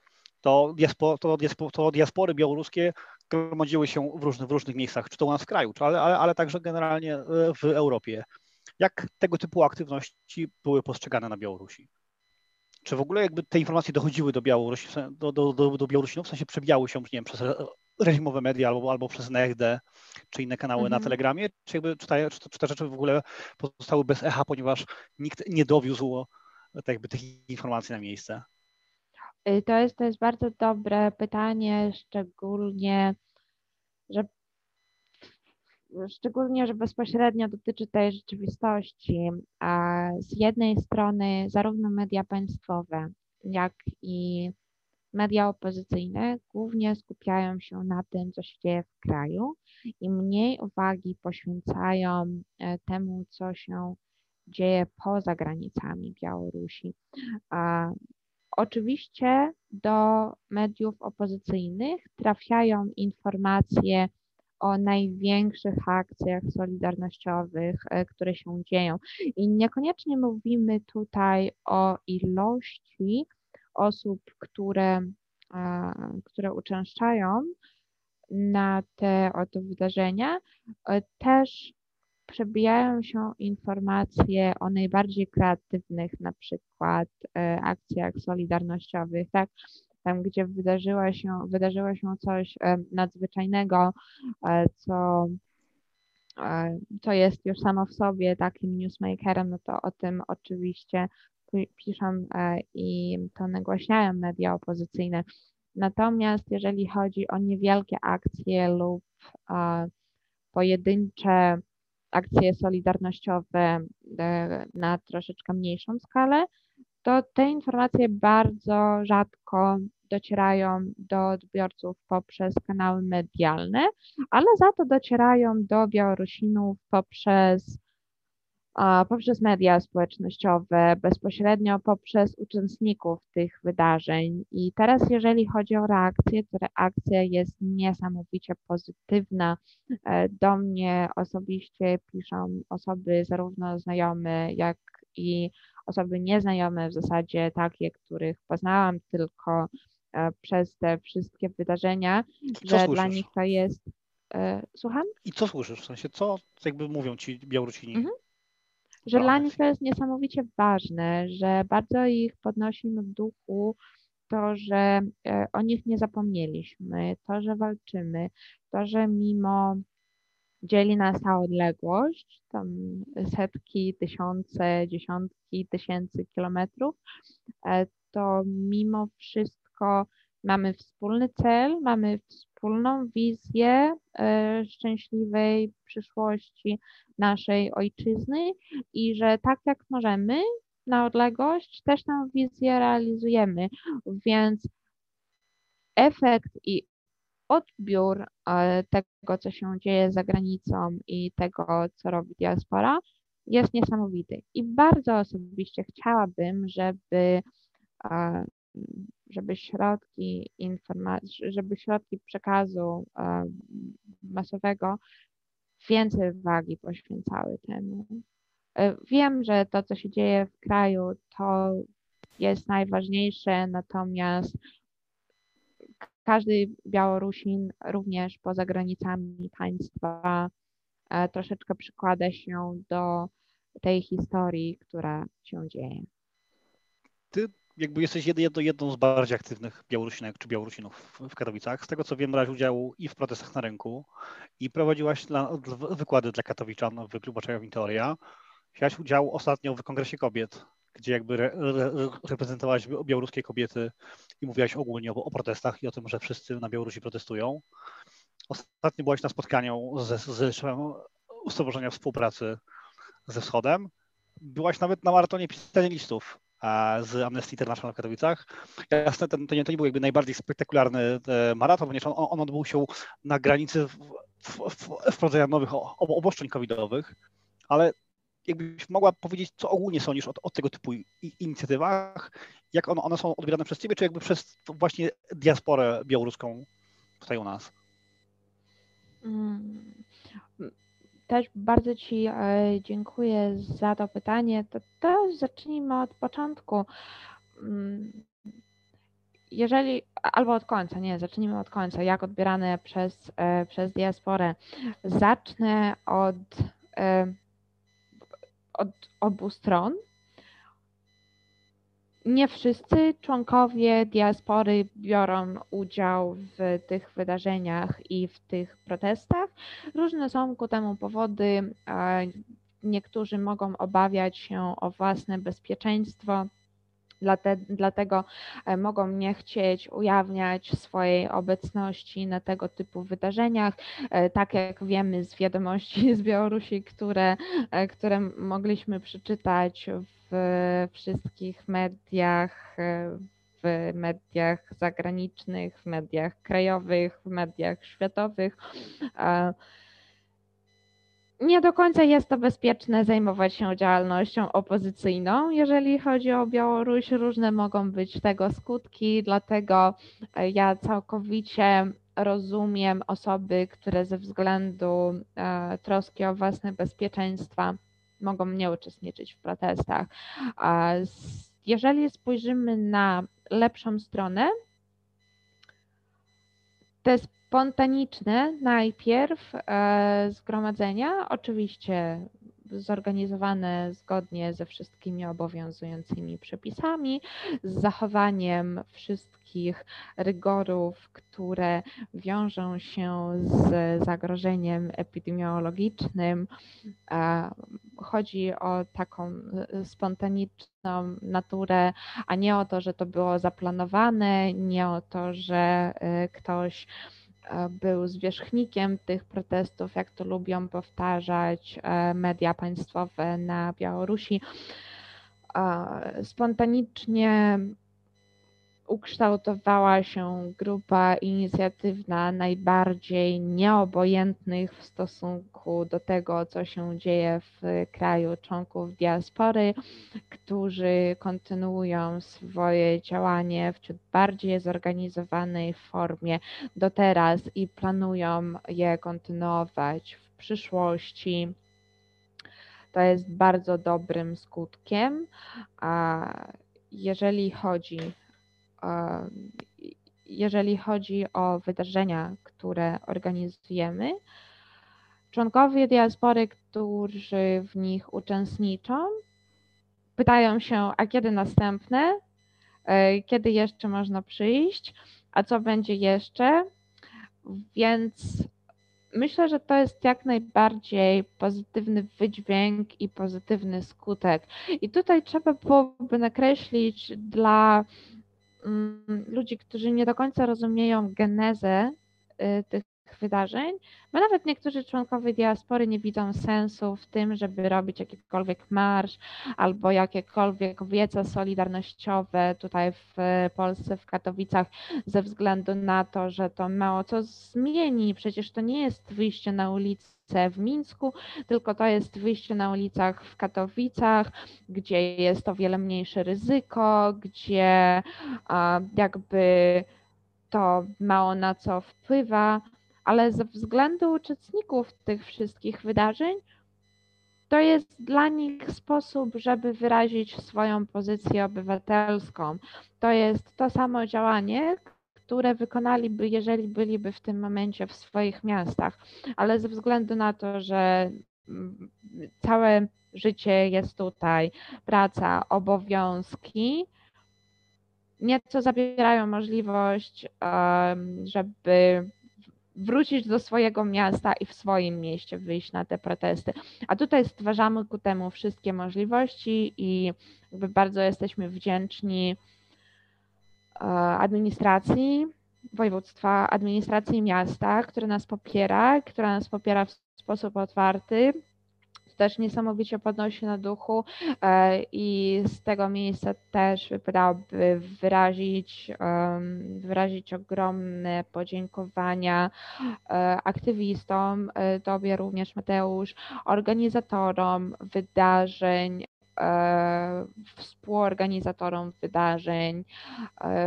to, diaspor, to, diaspor, to diaspory białoruskie gromadziły się w różnych, w różnych miejscach, czy to u nas w kraju, czy, ale, ale, ale także generalnie e, w Europie. Jak tego typu aktywności były postrzegane na Białorusi? Czy w ogóle jakby te informacje dochodziły do Białorusi, do, do, do, do Białorusinów, w sensie przebijały się, nie wiem, przez reżimowe media albo, albo przez NEHD, czy inne kanały mhm. na Telegramie, czy, jakby, czy, ta, czy, czy te rzeczy w ogóle pozostały bez echa, ponieważ nikt nie dowiózł tak jakby tych informacji na miejsce? Y, to jest, to jest bardzo dobre pytanie, szczególnie, że szczególnie, że bezpośrednio dotyczy tej rzeczywistości. Z jednej strony zarówno media państwowe, jak i media opozycyjne głównie skupiają się na tym, co się dzieje w kraju i mniej uwagi poświęcają e, temu, co się dzieje poza granicami Białorusi. Oczywiście do mediów opozycyjnych trafiają informacje o największych akcjach solidarnościowych, e, które się dzieją. I niekoniecznie mówimy tutaj o ilości osób, które, które uczęszczają na te oto wydarzenia. E, też przebijają się informacje o najbardziej kreatywnych, na przykład e, akcjach solidarnościowych, tak? Tam, gdzie wydarzyło się, wydarzyło się coś e, nadzwyczajnego, e, co, co jest już samo w sobie takim newsmakerem, no to o tym oczywiście piszą i to nagłaśniają media opozycyjne. Natomiast jeżeli chodzi o niewielkie akcje lub pojedyncze akcje solidarnościowe e, na troszeczkę mniejszą skalę, to te informacje bardzo rzadko docierają do odbiorców poprzez kanały medialne, ale za to docierają do Białorusinów poprzez poprzez media społecznościowe, bezpośrednio poprzez uczestników tych wydarzeń. I teraz, jeżeli chodzi o reakcję, to reakcja jest niesamowicie pozytywna. E, do mnie osobiście piszą osoby zarówno znajome, jak i osoby nieznajome, w zasadzie takie, których poznałam tylko przez te wszystkie wydarzenia, że słyszysz? dla nich to jest. E, słucham? I co słyszysz? W sensie, co jakby mówią ci Białorusini? Mhm że dla nich to jest niesamowicie ważne, że bardzo ich podnosi na duchu to, że e, o nich nie zapomnieliśmy, to, że walczymy, to, że mimo dzieli nas ta odległość, tam setki, tysiące, dziesiątki tysięcy kilometrów, e, to mimo wszystko mamy wspólny cel, mamy wspólną wizję e, szczęśliwej przyszłości naszej ojczyzny i że tak jak możemy na odległość też tę wizję realizujemy. Więc efekt i odbiór e, tego, co się dzieje za granicą i tego, co robi diaspora, jest niesamowity. I bardzo osobiście chciałabym, żeby e, żeby środki informacji, żeby środki przekazu e, masowego więcej wagi poświęcały temu. E, wiem, że to, co się dzieje w kraju, to jest najważniejsze, natomiast każdy Białorusin również poza granicami państwa e, troszeczkę przykłada się do tej historii, która się dzieje. Ty jakby jesteś jedną, jedną z bardziej aktywnych Białorusinek czy Białorusinów w Katowicach. Z tego co wiem, brałeś udział i w protestach na rynku i prowadziłaś dla, wykłady dla katowiczan w Klubu Czajow Teoria. Wziąłeś udział ostatnio w Kongresie Kobiet, gdzie jakby re, re, reprezentowałaś białoruskie kobiety i mówiłaś ogólnie o, o, protestach i o tym, że wszyscy na Białorusi protestują. Ostatnio byłaś na spotkaniu ze, ze Stowarzyszenia Współpracy ze Wschodem. Byłaś nawet na maratonie pisania listów z Amnesty International w Katowicach. Jasne, ten, to, nie, to nie był jakby najbardziej spektakularny e, maraton, ponieważ on, on odbył się na granicy wprowadzenia nowych obostrzeń covidowych, ale jakbyś mogła powiedzieć, co ogólnie sądzisz o, o tego typu inicjatywach, jak one, one, są odbierane przez ciebie, czy jakby przez właśnie diasporę białoruską tutaj u nas? Mm. Też bardzo Ci e, dziękuję za to pytanie. To, to zacznijmy od początku. Mm, jeżeli, albo od końca, nie, zacznijmy od końca, jak odbierane przez, e, przez diasporę. Zacznę od, e, od obu stron nie wszyscy członkowie diaspory biorą udział w tych wydarzeniach i w tych protestach. Różne są ku temu powody. Niektórzy mogą obawiać się o własne bezpieczeństwo, dlatego e, mogą nie chcieć ujawniać swojej obecności na tego typu wydarzeniach. E, tak jak wiemy z wiadomości z Białorusi, które, e, które mogliśmy przeczytać w wszystkich mediach, w mediach zagranicznych, w mediach krajowych, w mediach światowych. Nie do końca jest to bezpieczne zajmować się działalnością opozycyjną. Jeżeli chodzi o Białoruś, różne mogą być tego skutki, dlatego ja całkowicie rozumiem osoby, które ze względu e, troski o własne bezpieczeństwa mogą nie uczestniczyć w protestach. Jeżeli spojrzymy na lepszą stronę, te spontaniczne najpierw e, zgromadzenia, oczywiście zorganizowane zgodnie ze wszystkimi obowiązującymi przepisami, z zachowaniem wszystkich rygorów, które wiążą się z zagrożeniem epidemiologicznym. Chodzi o taką spontaniczną naturę, a nie o to, że to było zaplanowane, nie o to, że e, ktoś był zwierzchnikiem tych protestów, jak to lubią powtarzać e, media państwowe na Białorusi. Spontanicznie ukształtowała się grupa inicjatywna najbardziej nieobojętnych w stosunku do tego, co się dzieje w kraju członków diaspory, którzy kontynuują swoje działanie w ciut bardziej zorganizowanej formie do teraz i planują je kontynuować w przyszłości. To jest bardzo dobrym skutkiem. A jeżeli chodzi jeżeli chodzi o wydarzenia, które organizujemy. Członkowie diaspory, którzy w nich uczestniczą, pytają się, a kiedy następne, e, kiedy jeszcze można przyjść, a co będzie jeszcze. Więc myślę, że to jest jak najbardziej pozytywny wydźwięk i pozytywny skutek. I tutaj trzeba byłoby nakreślić dla ludzi, którzy nie do końca rozumieją genezę y, tych wydarzeń, bo nawet niektórzy członkowie diaspory nie widzą sensu w tym, żeby robić jakikolwiek marsz albo jakiekolwiek wiece solidarnościowe tutaj w Polsce, w Katowicach, ze względu na to, że to mało co zmieni. Przecież to nie jest wyjście na ulicę w Mińsku, tylko to jest wyjście na ulicach w Katowicach, gdzie jest o wiele mniejsze ryzyko, gdzie jakby to mało na co wpływa, ale ze względu uczestników tych wszystkich wydarzeń to jest dla nich sposób, żeby wyrazić swoją pozycję obywatelską. To jest to samo działanie, które wykonaliby, jeżeli byliby w tym momencie w swoich miastach, ale ze względu na to, że mm, całe życie jest tutaj, praca, obowiązki, nieco zabierają możliwość, żeby wrócić do swojego miasta i w swoim mieście wyjść na te protesty. A tutaj stwarzamy ku temu wszystkie możliwości i bardzo jesteśmy wdzięczni e, administracji województwa, administracji miasta, która nas popiera, która nas popiera w sposób otwarty, też niesamowicie podnosi na duchu e, i z tego miejsca też wypadałoby wyrazić, wyrazić ogromne podziękowania e, aktywistom, e, Tobie również Mateusz, organizatorom wydarzeń, współorganizatorom wydarzeń,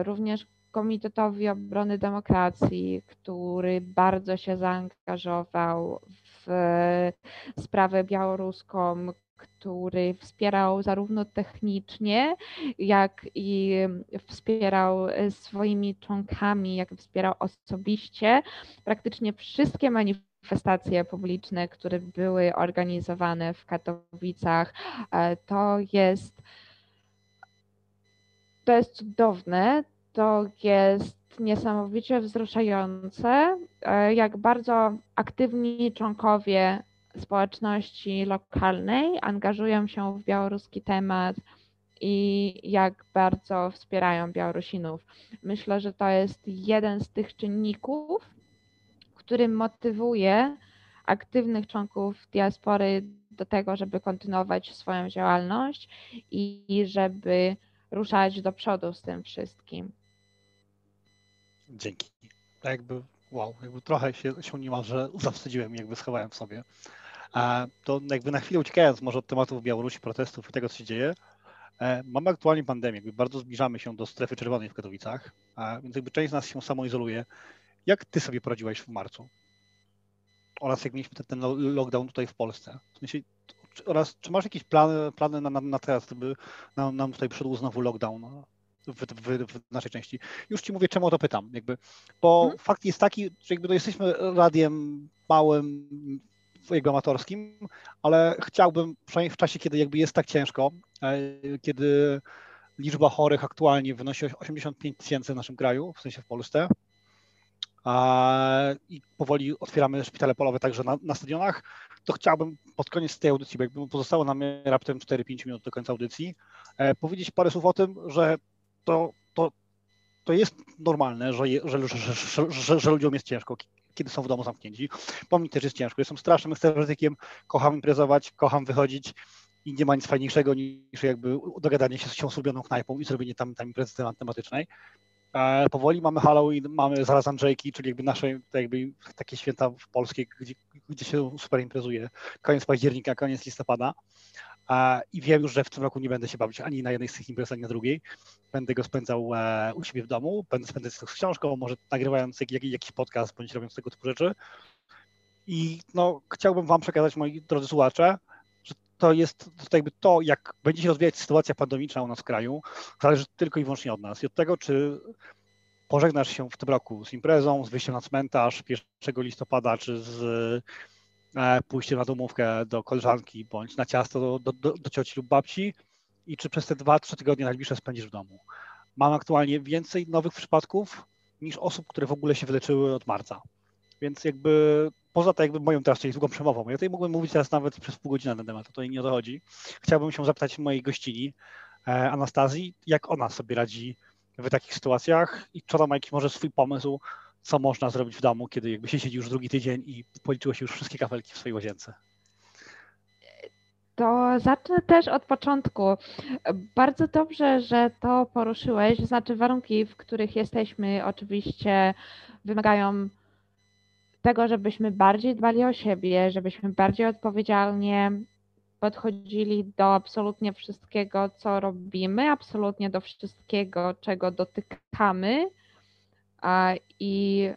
również Komitetowi Obrony Demokracji, który bardzo się zaangażował sprawę białoruską, który wspierał zarówno technicznie, jak i wspierał swoimi członkami, jak wspierał osobiście praktycznie wszystkie manifestacje publiczne, które były organizowane w Katowicach. E, to jest to jest cudowne, to jest niesamowicie wzruszające, e, jak bardzo aktywni członkowie społeczności lokalnej angażują się w białoruski temat i jak bardzo wspierają Białorusinów. Myślę, że to jest jeden z tych czynników, który motywuje aktywnych członków diaspory do tego, żeby kontynuować swoją działalność i żeby ruszać do przodu z tym wszystkim. Dzięki. Tak jakby, wow, jakby trochę się, się niemalże zawstydziłem, jakby schowałem w sobie. A to jakby na chwilę uciekając może od tematów Białorusi, protestów i tego, co się dzieje, e, mamy aktualnie pandemię, jakby bardzo zbliżamy się do strefy czerwonej w Katowicach, a więc jakby część z nas się samoizoluje. Jak ty sobie poradziłeś w marcu? Oraz jak mieliśmy ten, ten lockdown tutaj w Polsce? W sensie, oraz czy masz jakieś plany, plany na, na, na teraz, gdyby nam, nam tutaj przyszedł znowu lockdown? W, w, w, naszej części. Już ci mówię, czemu o to pytam. Jakby, bo hmm. fakt jest taki, że jakby to jesteśmy radiem małym, jakby amatorskim, ale chciałbym, przynajmniej w czasie, kiedy jakby jest tak ciężko, e, kiedy liczba chorych aktualnie wynosi 85 tysięcy w naszym kraju, w sensie w Polsce, i powoli otwieramy szpitale polowe także na, na, stadionach, to chciałbym pod koniec tej audycji, bo jakby pozostało nam raptem 4-5 minut do końca audycji, e, powiedzieć parę słów o tym, że to, to, to jest normalne, że, że, że, że, ludziom jest ciężko, kiedy są w domu zamknięci. Po mnie też jest ciężko. Jestem strasznym ekstrawertykiem, kocham imprezować, kocham wychodzić i nie ma nic fajniejszego niż jakby dogadanie się z tą ulubioną knajpą i zrobienie tam, tam imprezy tematycznej. E, powoli mamy Halloween, mamy zaraz Andrzejki, czyli jakby nasze jakby takie święta polskie, gdzie, gdzie się super imprezuje. Koniec października, koniec listopada. I wiem już, że w tym roku nie będę się bawić ani na jednej z tych imprez, ani na drugiej. Będę go spędzał e, u siebie w domu, będę spędzać z książką, może nagrywając jakiś podcast, bądź robiąc tego typu rzeczy. I no, chciałbym Wam przekazać, moi drodzy słuchacze, że to jest to jakby to, jak będzie się rozwijać sytuacja pandemiczna u nas w kraju, zależy tylko i wyłącznie od nas i od tego, czy pożegnasz się w tym roku z imprezą, z wyjściem na cmentarz 1 listopada, czy z pójście na domówkę do koleżanki bądź na ciasto do, do, do, cioci lub babci i czy przez te dwa, trzy tygodnie najbliższe spędzisz w domu. Mam aktualnie więcej nowych przypadków niż osób, które w ogóle się wyleczyły od marca. Więc jakby poza to jakby moją teraz długą przemową, ja tutaj mógłbym mówić teraz nawet przez pół godziny na ten temat, to nie o to chodzi. Chciałbym się zapytać mojej gościni e, Anastazji, jak ona sobie radzi w takich sytuacjach i czy ona ma jakiś może swój pomysł, co można zrobić w domu, kiedy jakby się siedzi już drugi tydzień i policzyło się już wszystkie kafelki w swojej łazience? To zacznę też od początku. Bardzo dobrze, że to poruszyłeś. Znaczy, warunki, w których jesteśmy, oczywiście wymagają tego, żebyśmy bardziej dbali o siebie, żebyśmy bardziej odpowiedzialnie podchodzili do absolutnie wszystkiego, co robimy, absolutnie do wszystkiego, czego dotykamy i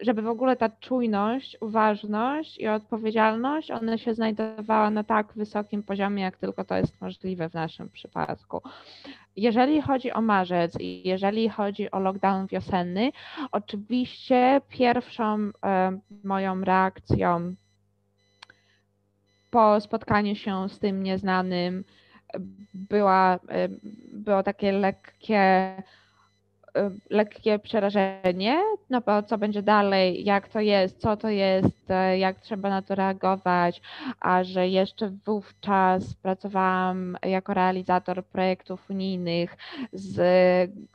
żeby w ogóle ta czujność, uważność i odpowiedzialność, one się znajdowały na tak wysokim poziomie, jak tylko to jest możliwe w naszym przypadku. Jeżeli chodzi o marzec i jeżeli chodzi o lockdown wiosenny, oczywiście pierwszą e, moją reakcją po spotkaniu się z tym nieznanym była, e, było takie lekkie lekkie przerażenie, no bo co będzie dalej, jak to jest, co to jest, e, jak trzeba na to reagować, a że jeszcze wówczas pracowałam jako realizator projektów unijnych z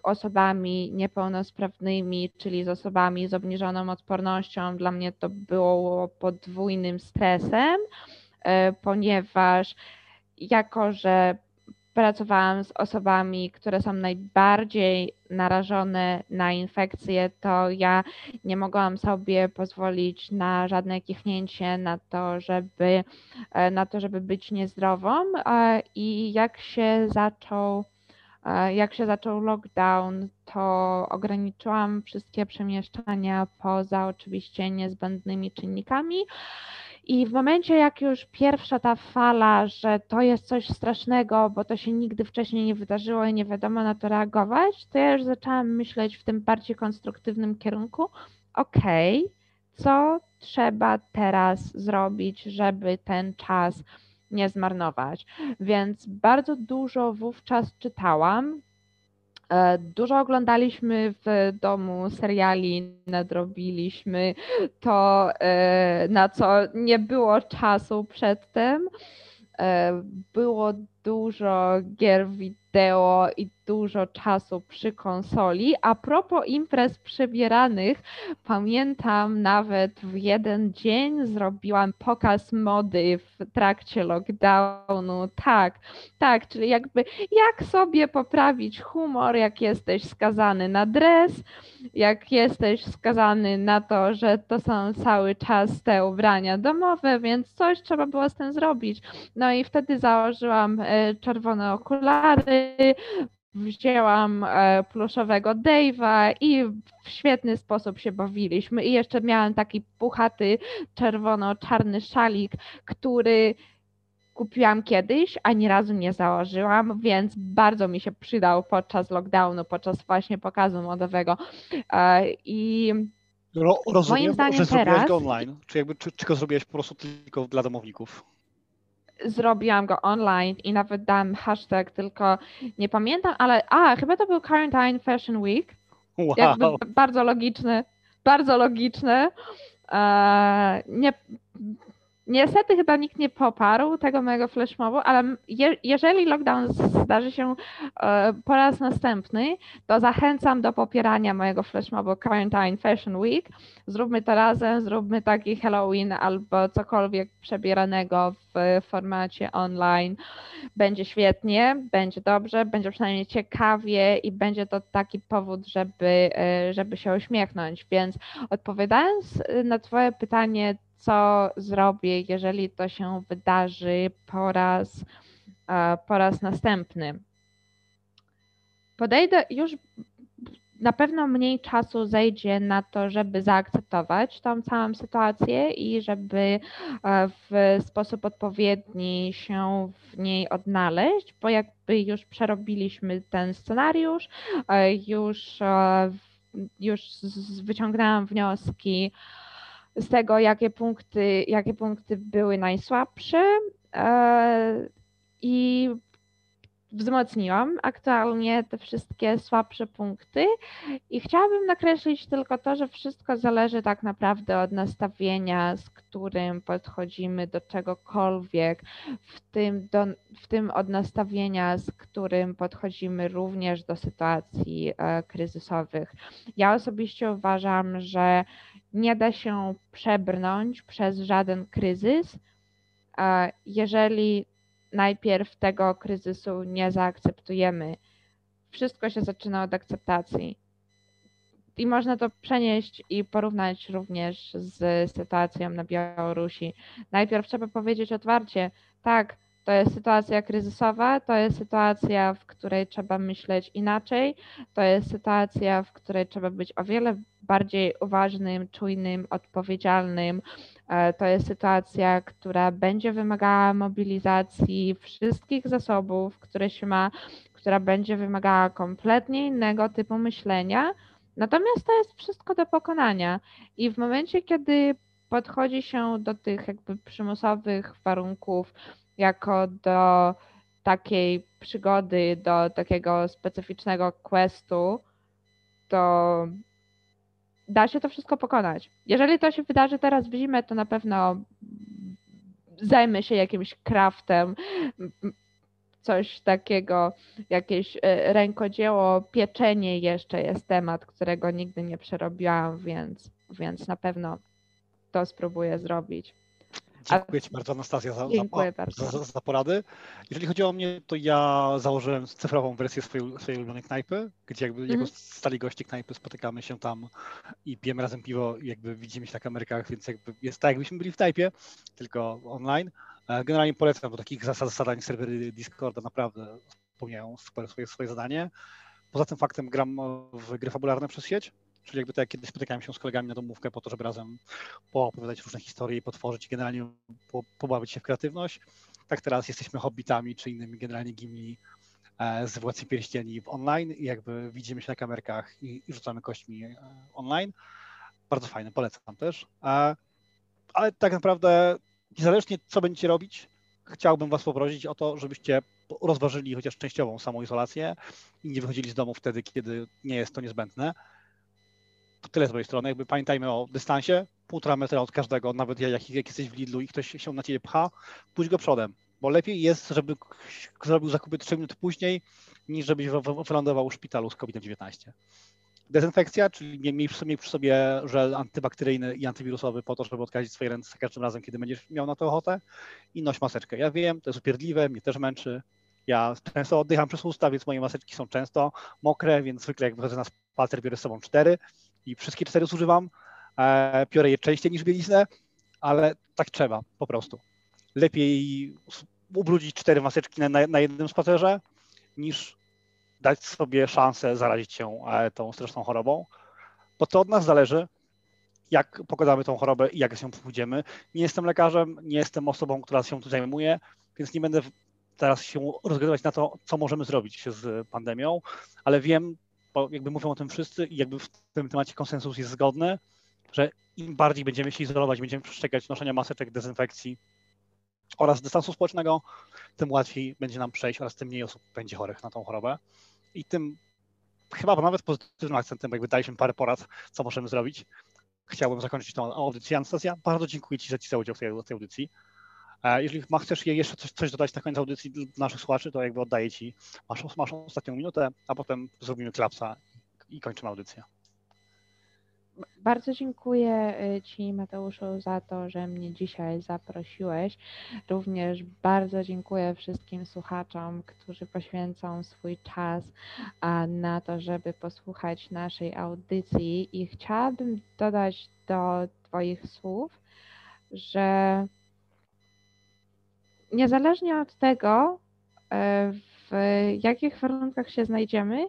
osobami niepełnosprawnymi, czyli z osobami z obniżoną odpornością, dla mnie to było podwójnym stresem, e, ponieważ jako, że pracowałam z osobami, które są najbardziej narażone na infekcje, to ja nie mogłam sobie pozwolić na żadne kichnięcie, na to, żeby, e, na to, żeby być niezdrową. E, I jak się zaczął e, jak się zaczął lockdown, to ograniczyłam wszystkie przemieszczania poza oczywiście niezbędnymi czynnikami. I w momencie, jak już pierwsza ta fala, że to jest coś strasznego, bo to się nigdy wcześniej nie wydarzyło i nie wiadomo na to reagować, to ja już zaczęłam myśleć w tym bardziej konstruktywnym kierunku. Okej, okay, co trzeba teraz zrobić, żeby ten czas nie zmarnować? Więc bardzo dużo wówczas czytałam, dużo oglądaliśmy w domu seriali, nadrobiliśmy to, e, na co nie było czasu przedtem. E, było dużo gier wideo i dużo czasu przy konsoli. A propos imprez przebieranych, pamiętam nawet w jeden dzień zrobiłam pokaz mody w trakcie lockdownu. Tak, tak, czyli jakby jak sobie poprawić humor, jak jesteś skazany na dres, jak jesteś skazany na to, że to są cały czas te ubrania domowe, więc coś trzeba było z tym zrobić. No i wtedy założyłam czerwone okulary, wzięłam e, pluszowego Dave'a i w świetny sposób się bawiliśmy. I jeszcze miałam taki puchaty czerwono-czarny szalik, który kupiłam kiedyś, ani razu nie założyłam, więc bardzo mi się przydał podczas lockdownu, podczas właśnie pokazu modowego. E, I Ro, rozumiem, moim zdaniem że zrobiłaś go online, czy, jakby, czy, czy go zrobiłaś po prostu tylko dla domowników? Zrobiłam go online i nawet dałam hashtag, tylko nie pamiętam, ale a, chyba to był Quarantine Fashion Week. Wow. Jakby bardzo logiczne, bardzo logiczne. E, nie, Niestety chyba nikt nie poparł tego mojego flashmobu, ale je, jeżeli lockdown zdarzy się e, po raz następny, to zachęcam do popierania mojego flashmobu Quarantine Fashion Week. Zróbmy to razem, zróbmy taki Halloween albo cokolwiek przebieranego w formacie online. Będzie świetnie, będzie dobrze, będzie przynajmniej ciekawie i będzie to taki powód, żeby, e, żeby się uśmiechnąć. Więc odpowiadając na Twoje pytanie, co zrobię, jeżeli to się wydarzy po raz, e, po raz następny. Podejdę już na pewno mniej czasu zejdzie na to, żeby zaakceptować tą całą sytuację i żeby e, w sposób odpowiedni się w niej odnaleźć, bo jakby już przerobiliśmy ten scenariusz, e, już, już wyciągnęłam wnioski, z tego, jakie punkty, jakie punkty były najsłabsze e, i wzmocniłam aktualnie te wszystkie słabsze punkty i chciałabym nakreślić tylko to, że wszystko zależy tak naprawdę od nastawienia, z którym podchodzimy do czegokolwiek, w tym, do, w tym od nastawienia, z którym podchodzimy również do sytuacji e, kryzysowych. Ja osobiście uważam, że nie da się przebrnąć przez żaden kryzys, jeżeli najpierw tego kryzysu nie zaakceptujemy. Wszystko się zaczyna od akceptacji. I można to przenieść i porównać również z sytuacją na Białorusi. Najpierw trzeba powiedzieć otwarcie, tak, To jest sytuacja kryzysowa, to jest sytuacja, w której trzeba myśleć inaczej, to jest sytuacja, w której trzeba być o wiele bardziej uważnym, czujnym, odpowiedzialnym. E, to jest sytuacja, która będzie wymagała mobilizacji wszystkich zasobów, które się ma, która będzie wymagała kompletnie innego typu myślenia. Natomiast to jest wszystko do pokonania. I w momencie, kiedy podchodzi się do tych jakby przymusowych warunków jako do takiej przygody, do takiego specyficznego questu, to da się to wszystko pokonać. Jeżeli to się wydarzy teraz w zimę, to na pewno zajmę się jakimś craftem, coś takiego, jakieś e, rękodzieło, pieczenie jeszcze jest temat, którego nigdy nie przerobiłam, więc, więc na pewno to spróbuję zrobić. Dziękuję Ci bardzo Anastazja za, za, za, za, porady. Jeżeli chodzi o mnie, to ja założyłem cyfrową wersję swojej, swojej ulubionej knajpy, gdzie jakby mm. jako stali goście knajpy spotykamy się tam i pijemy razem piwo i jakby widzimy się na kamerkach, więc jakby jest tak jakbyśmy byli w knajpie, tylko online. E, generalnie polecam, bo takich zasad, zadań serwery Discorda naprawdę spełniają super swoje, swoje zadanie. Poza tym faktem gram w gry fabularne przez sieć, Czyli jakby tak kiedyś spotykałem się z kolegami na domówkę po to, żeby razem poopowiadać różne historie i potworzyć i generalnie po, pobawić się w kreatywność. Tak teraz jesteśmy hobbitami czy innymi generalnie gimli e, z Władcy Pierścieni w online i jakby widzimy się na kamerkach i, i rzucamy kośćmi e, online. Bardzo fajne, polecam też. E, ale tak naprawdę niezależnie co będziecie robić, chciałbym Was poprosić o to, żebyście rozważyli chociaż częściową samoizolację i nie wychodzili z domu wtedy, kiedy nie jest to niezbędne to tyle z mojej strony. Jakby pamiętajmy o dystansie, półtora metra od każdego, nawet jak, jak jesteś w Lidlu i ktoś się na ciebie pcha, pójdź go przodem, bo lepiej jest, żeby zrobił zakupy 3 minuty później, niż żebyś wylądował w szpitalu z COVID-19. Dezynfekcja, czyli miej przy, sobie, przy sobie żel antybakteryjny i antywirusowy po to, żeby odkazić swoje ręce za każdym razem, kiedy będziesz miał na to ochotę i noś maseczkę. Ja wiem, to jest upierdliwe, mnie też męczy. Ja często oddycham przez usta, więc moje maseczki są często mokre, więc zwykle jak wychodzę na spacer biorę z sobą cztery, i wszystkie cztery zużywam. E, biorę je częściej niż bieliznę, ale tak trzeba po prostu. Lepiej ubrudzić cztery maseczki na, na jednym spacerze, niż dać sobie szansę zarazić się e, tą straszną chorobą, bo to od nas zależy, jak pokonamy tą chorobę i jak się pójdziemy. Nie jestem lekarzem, nie jestem osobą, która się tu zajmuje, więc nie będę teraz się rozgadywać na to, co możemy zrobić z pandemią, ale wiem, bo jakby mówią o tym wszyscy i jakby w tym temacie konsensus jest zgodny, że im bardziej będziemy się izolować, będziemy przestrzegać noszenia maseczek, dezynfekcji oraz dystansu społecznego, tym łatwiej będzie nam przejść oraz tym mniej osób będzie chorych na tą chorobę. I tym chyba nawet pozytywnym akcentem, jakby daliśmy parę porad, co możemy zrobić. Chciałbym zakończyć tą audycję. Anastazja, bardzo dziękuję Ci, że Ci za udział w tej, w tej audycji. Jeżeli chcesz jeszcze coś, coś dodać na koniec audycji dla naszych słuchaczy, to jakby oddaję Ci, masz, masz ostatnią minutę, a potem zrobimy klapsa i kończymy audycję. Bardzo dziękuję y, Ci, Mateuszu, za to, że mnie dzisiaj zaprosiłeś. Również bardzo dziękuję wszystkim słuchaczom, którzy poświęcą swój czas na to, żeby posłuchać naszej audycji. I chciałabym dodać do Twoich słów, że niezależnie od tego, e, w jakich warunkach się znajdziemy,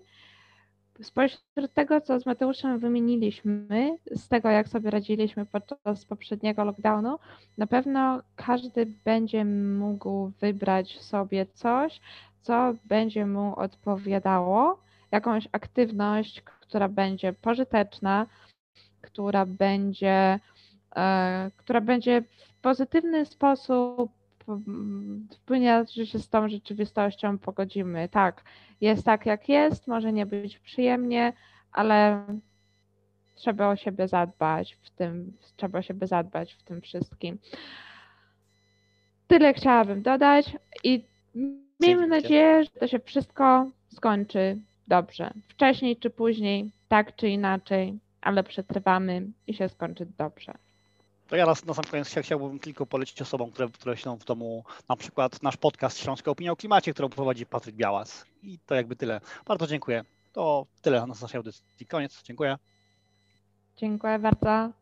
spośród tego, co z Mateuszem wymieniliśmy, z tego, jak sobie radziliśmy podczas poprzedniego lockdownu, na pewno każdy będzie mógł wybrać sobie coś, co będzie mu odpowiadało, jakąś aktywność, która będzie pożyteczna, która będzie, e, która będzie w pozytywny sposób wpłynie, że się z tą rzeczywistością pogodzimy. Tak, jest tak jak jest, może nie być przyjemnie, ale trzeba o siebie zadbać w tym, trzeba o siebie zadbać w tym wszystkim. Tyle chciałabym dodać i miejmy nadzieję, że to się wszystko skończy dobrze. Wcześniej czy później, tak czy inaczej, ale przetrwamy i się skończy dobrze. To ja na, na sam koniec chciałbym tylko polecić osobom, które, które siedzą w domu, na przykład nasz podcast Śląska Opinia o Klimacie, którą prowadzi Patryk Białas. I to jakby tyle. Bardzo dziękuję. To tyle na naszej audycji. Koniec. Dziękuję. Dziękuję bardzo.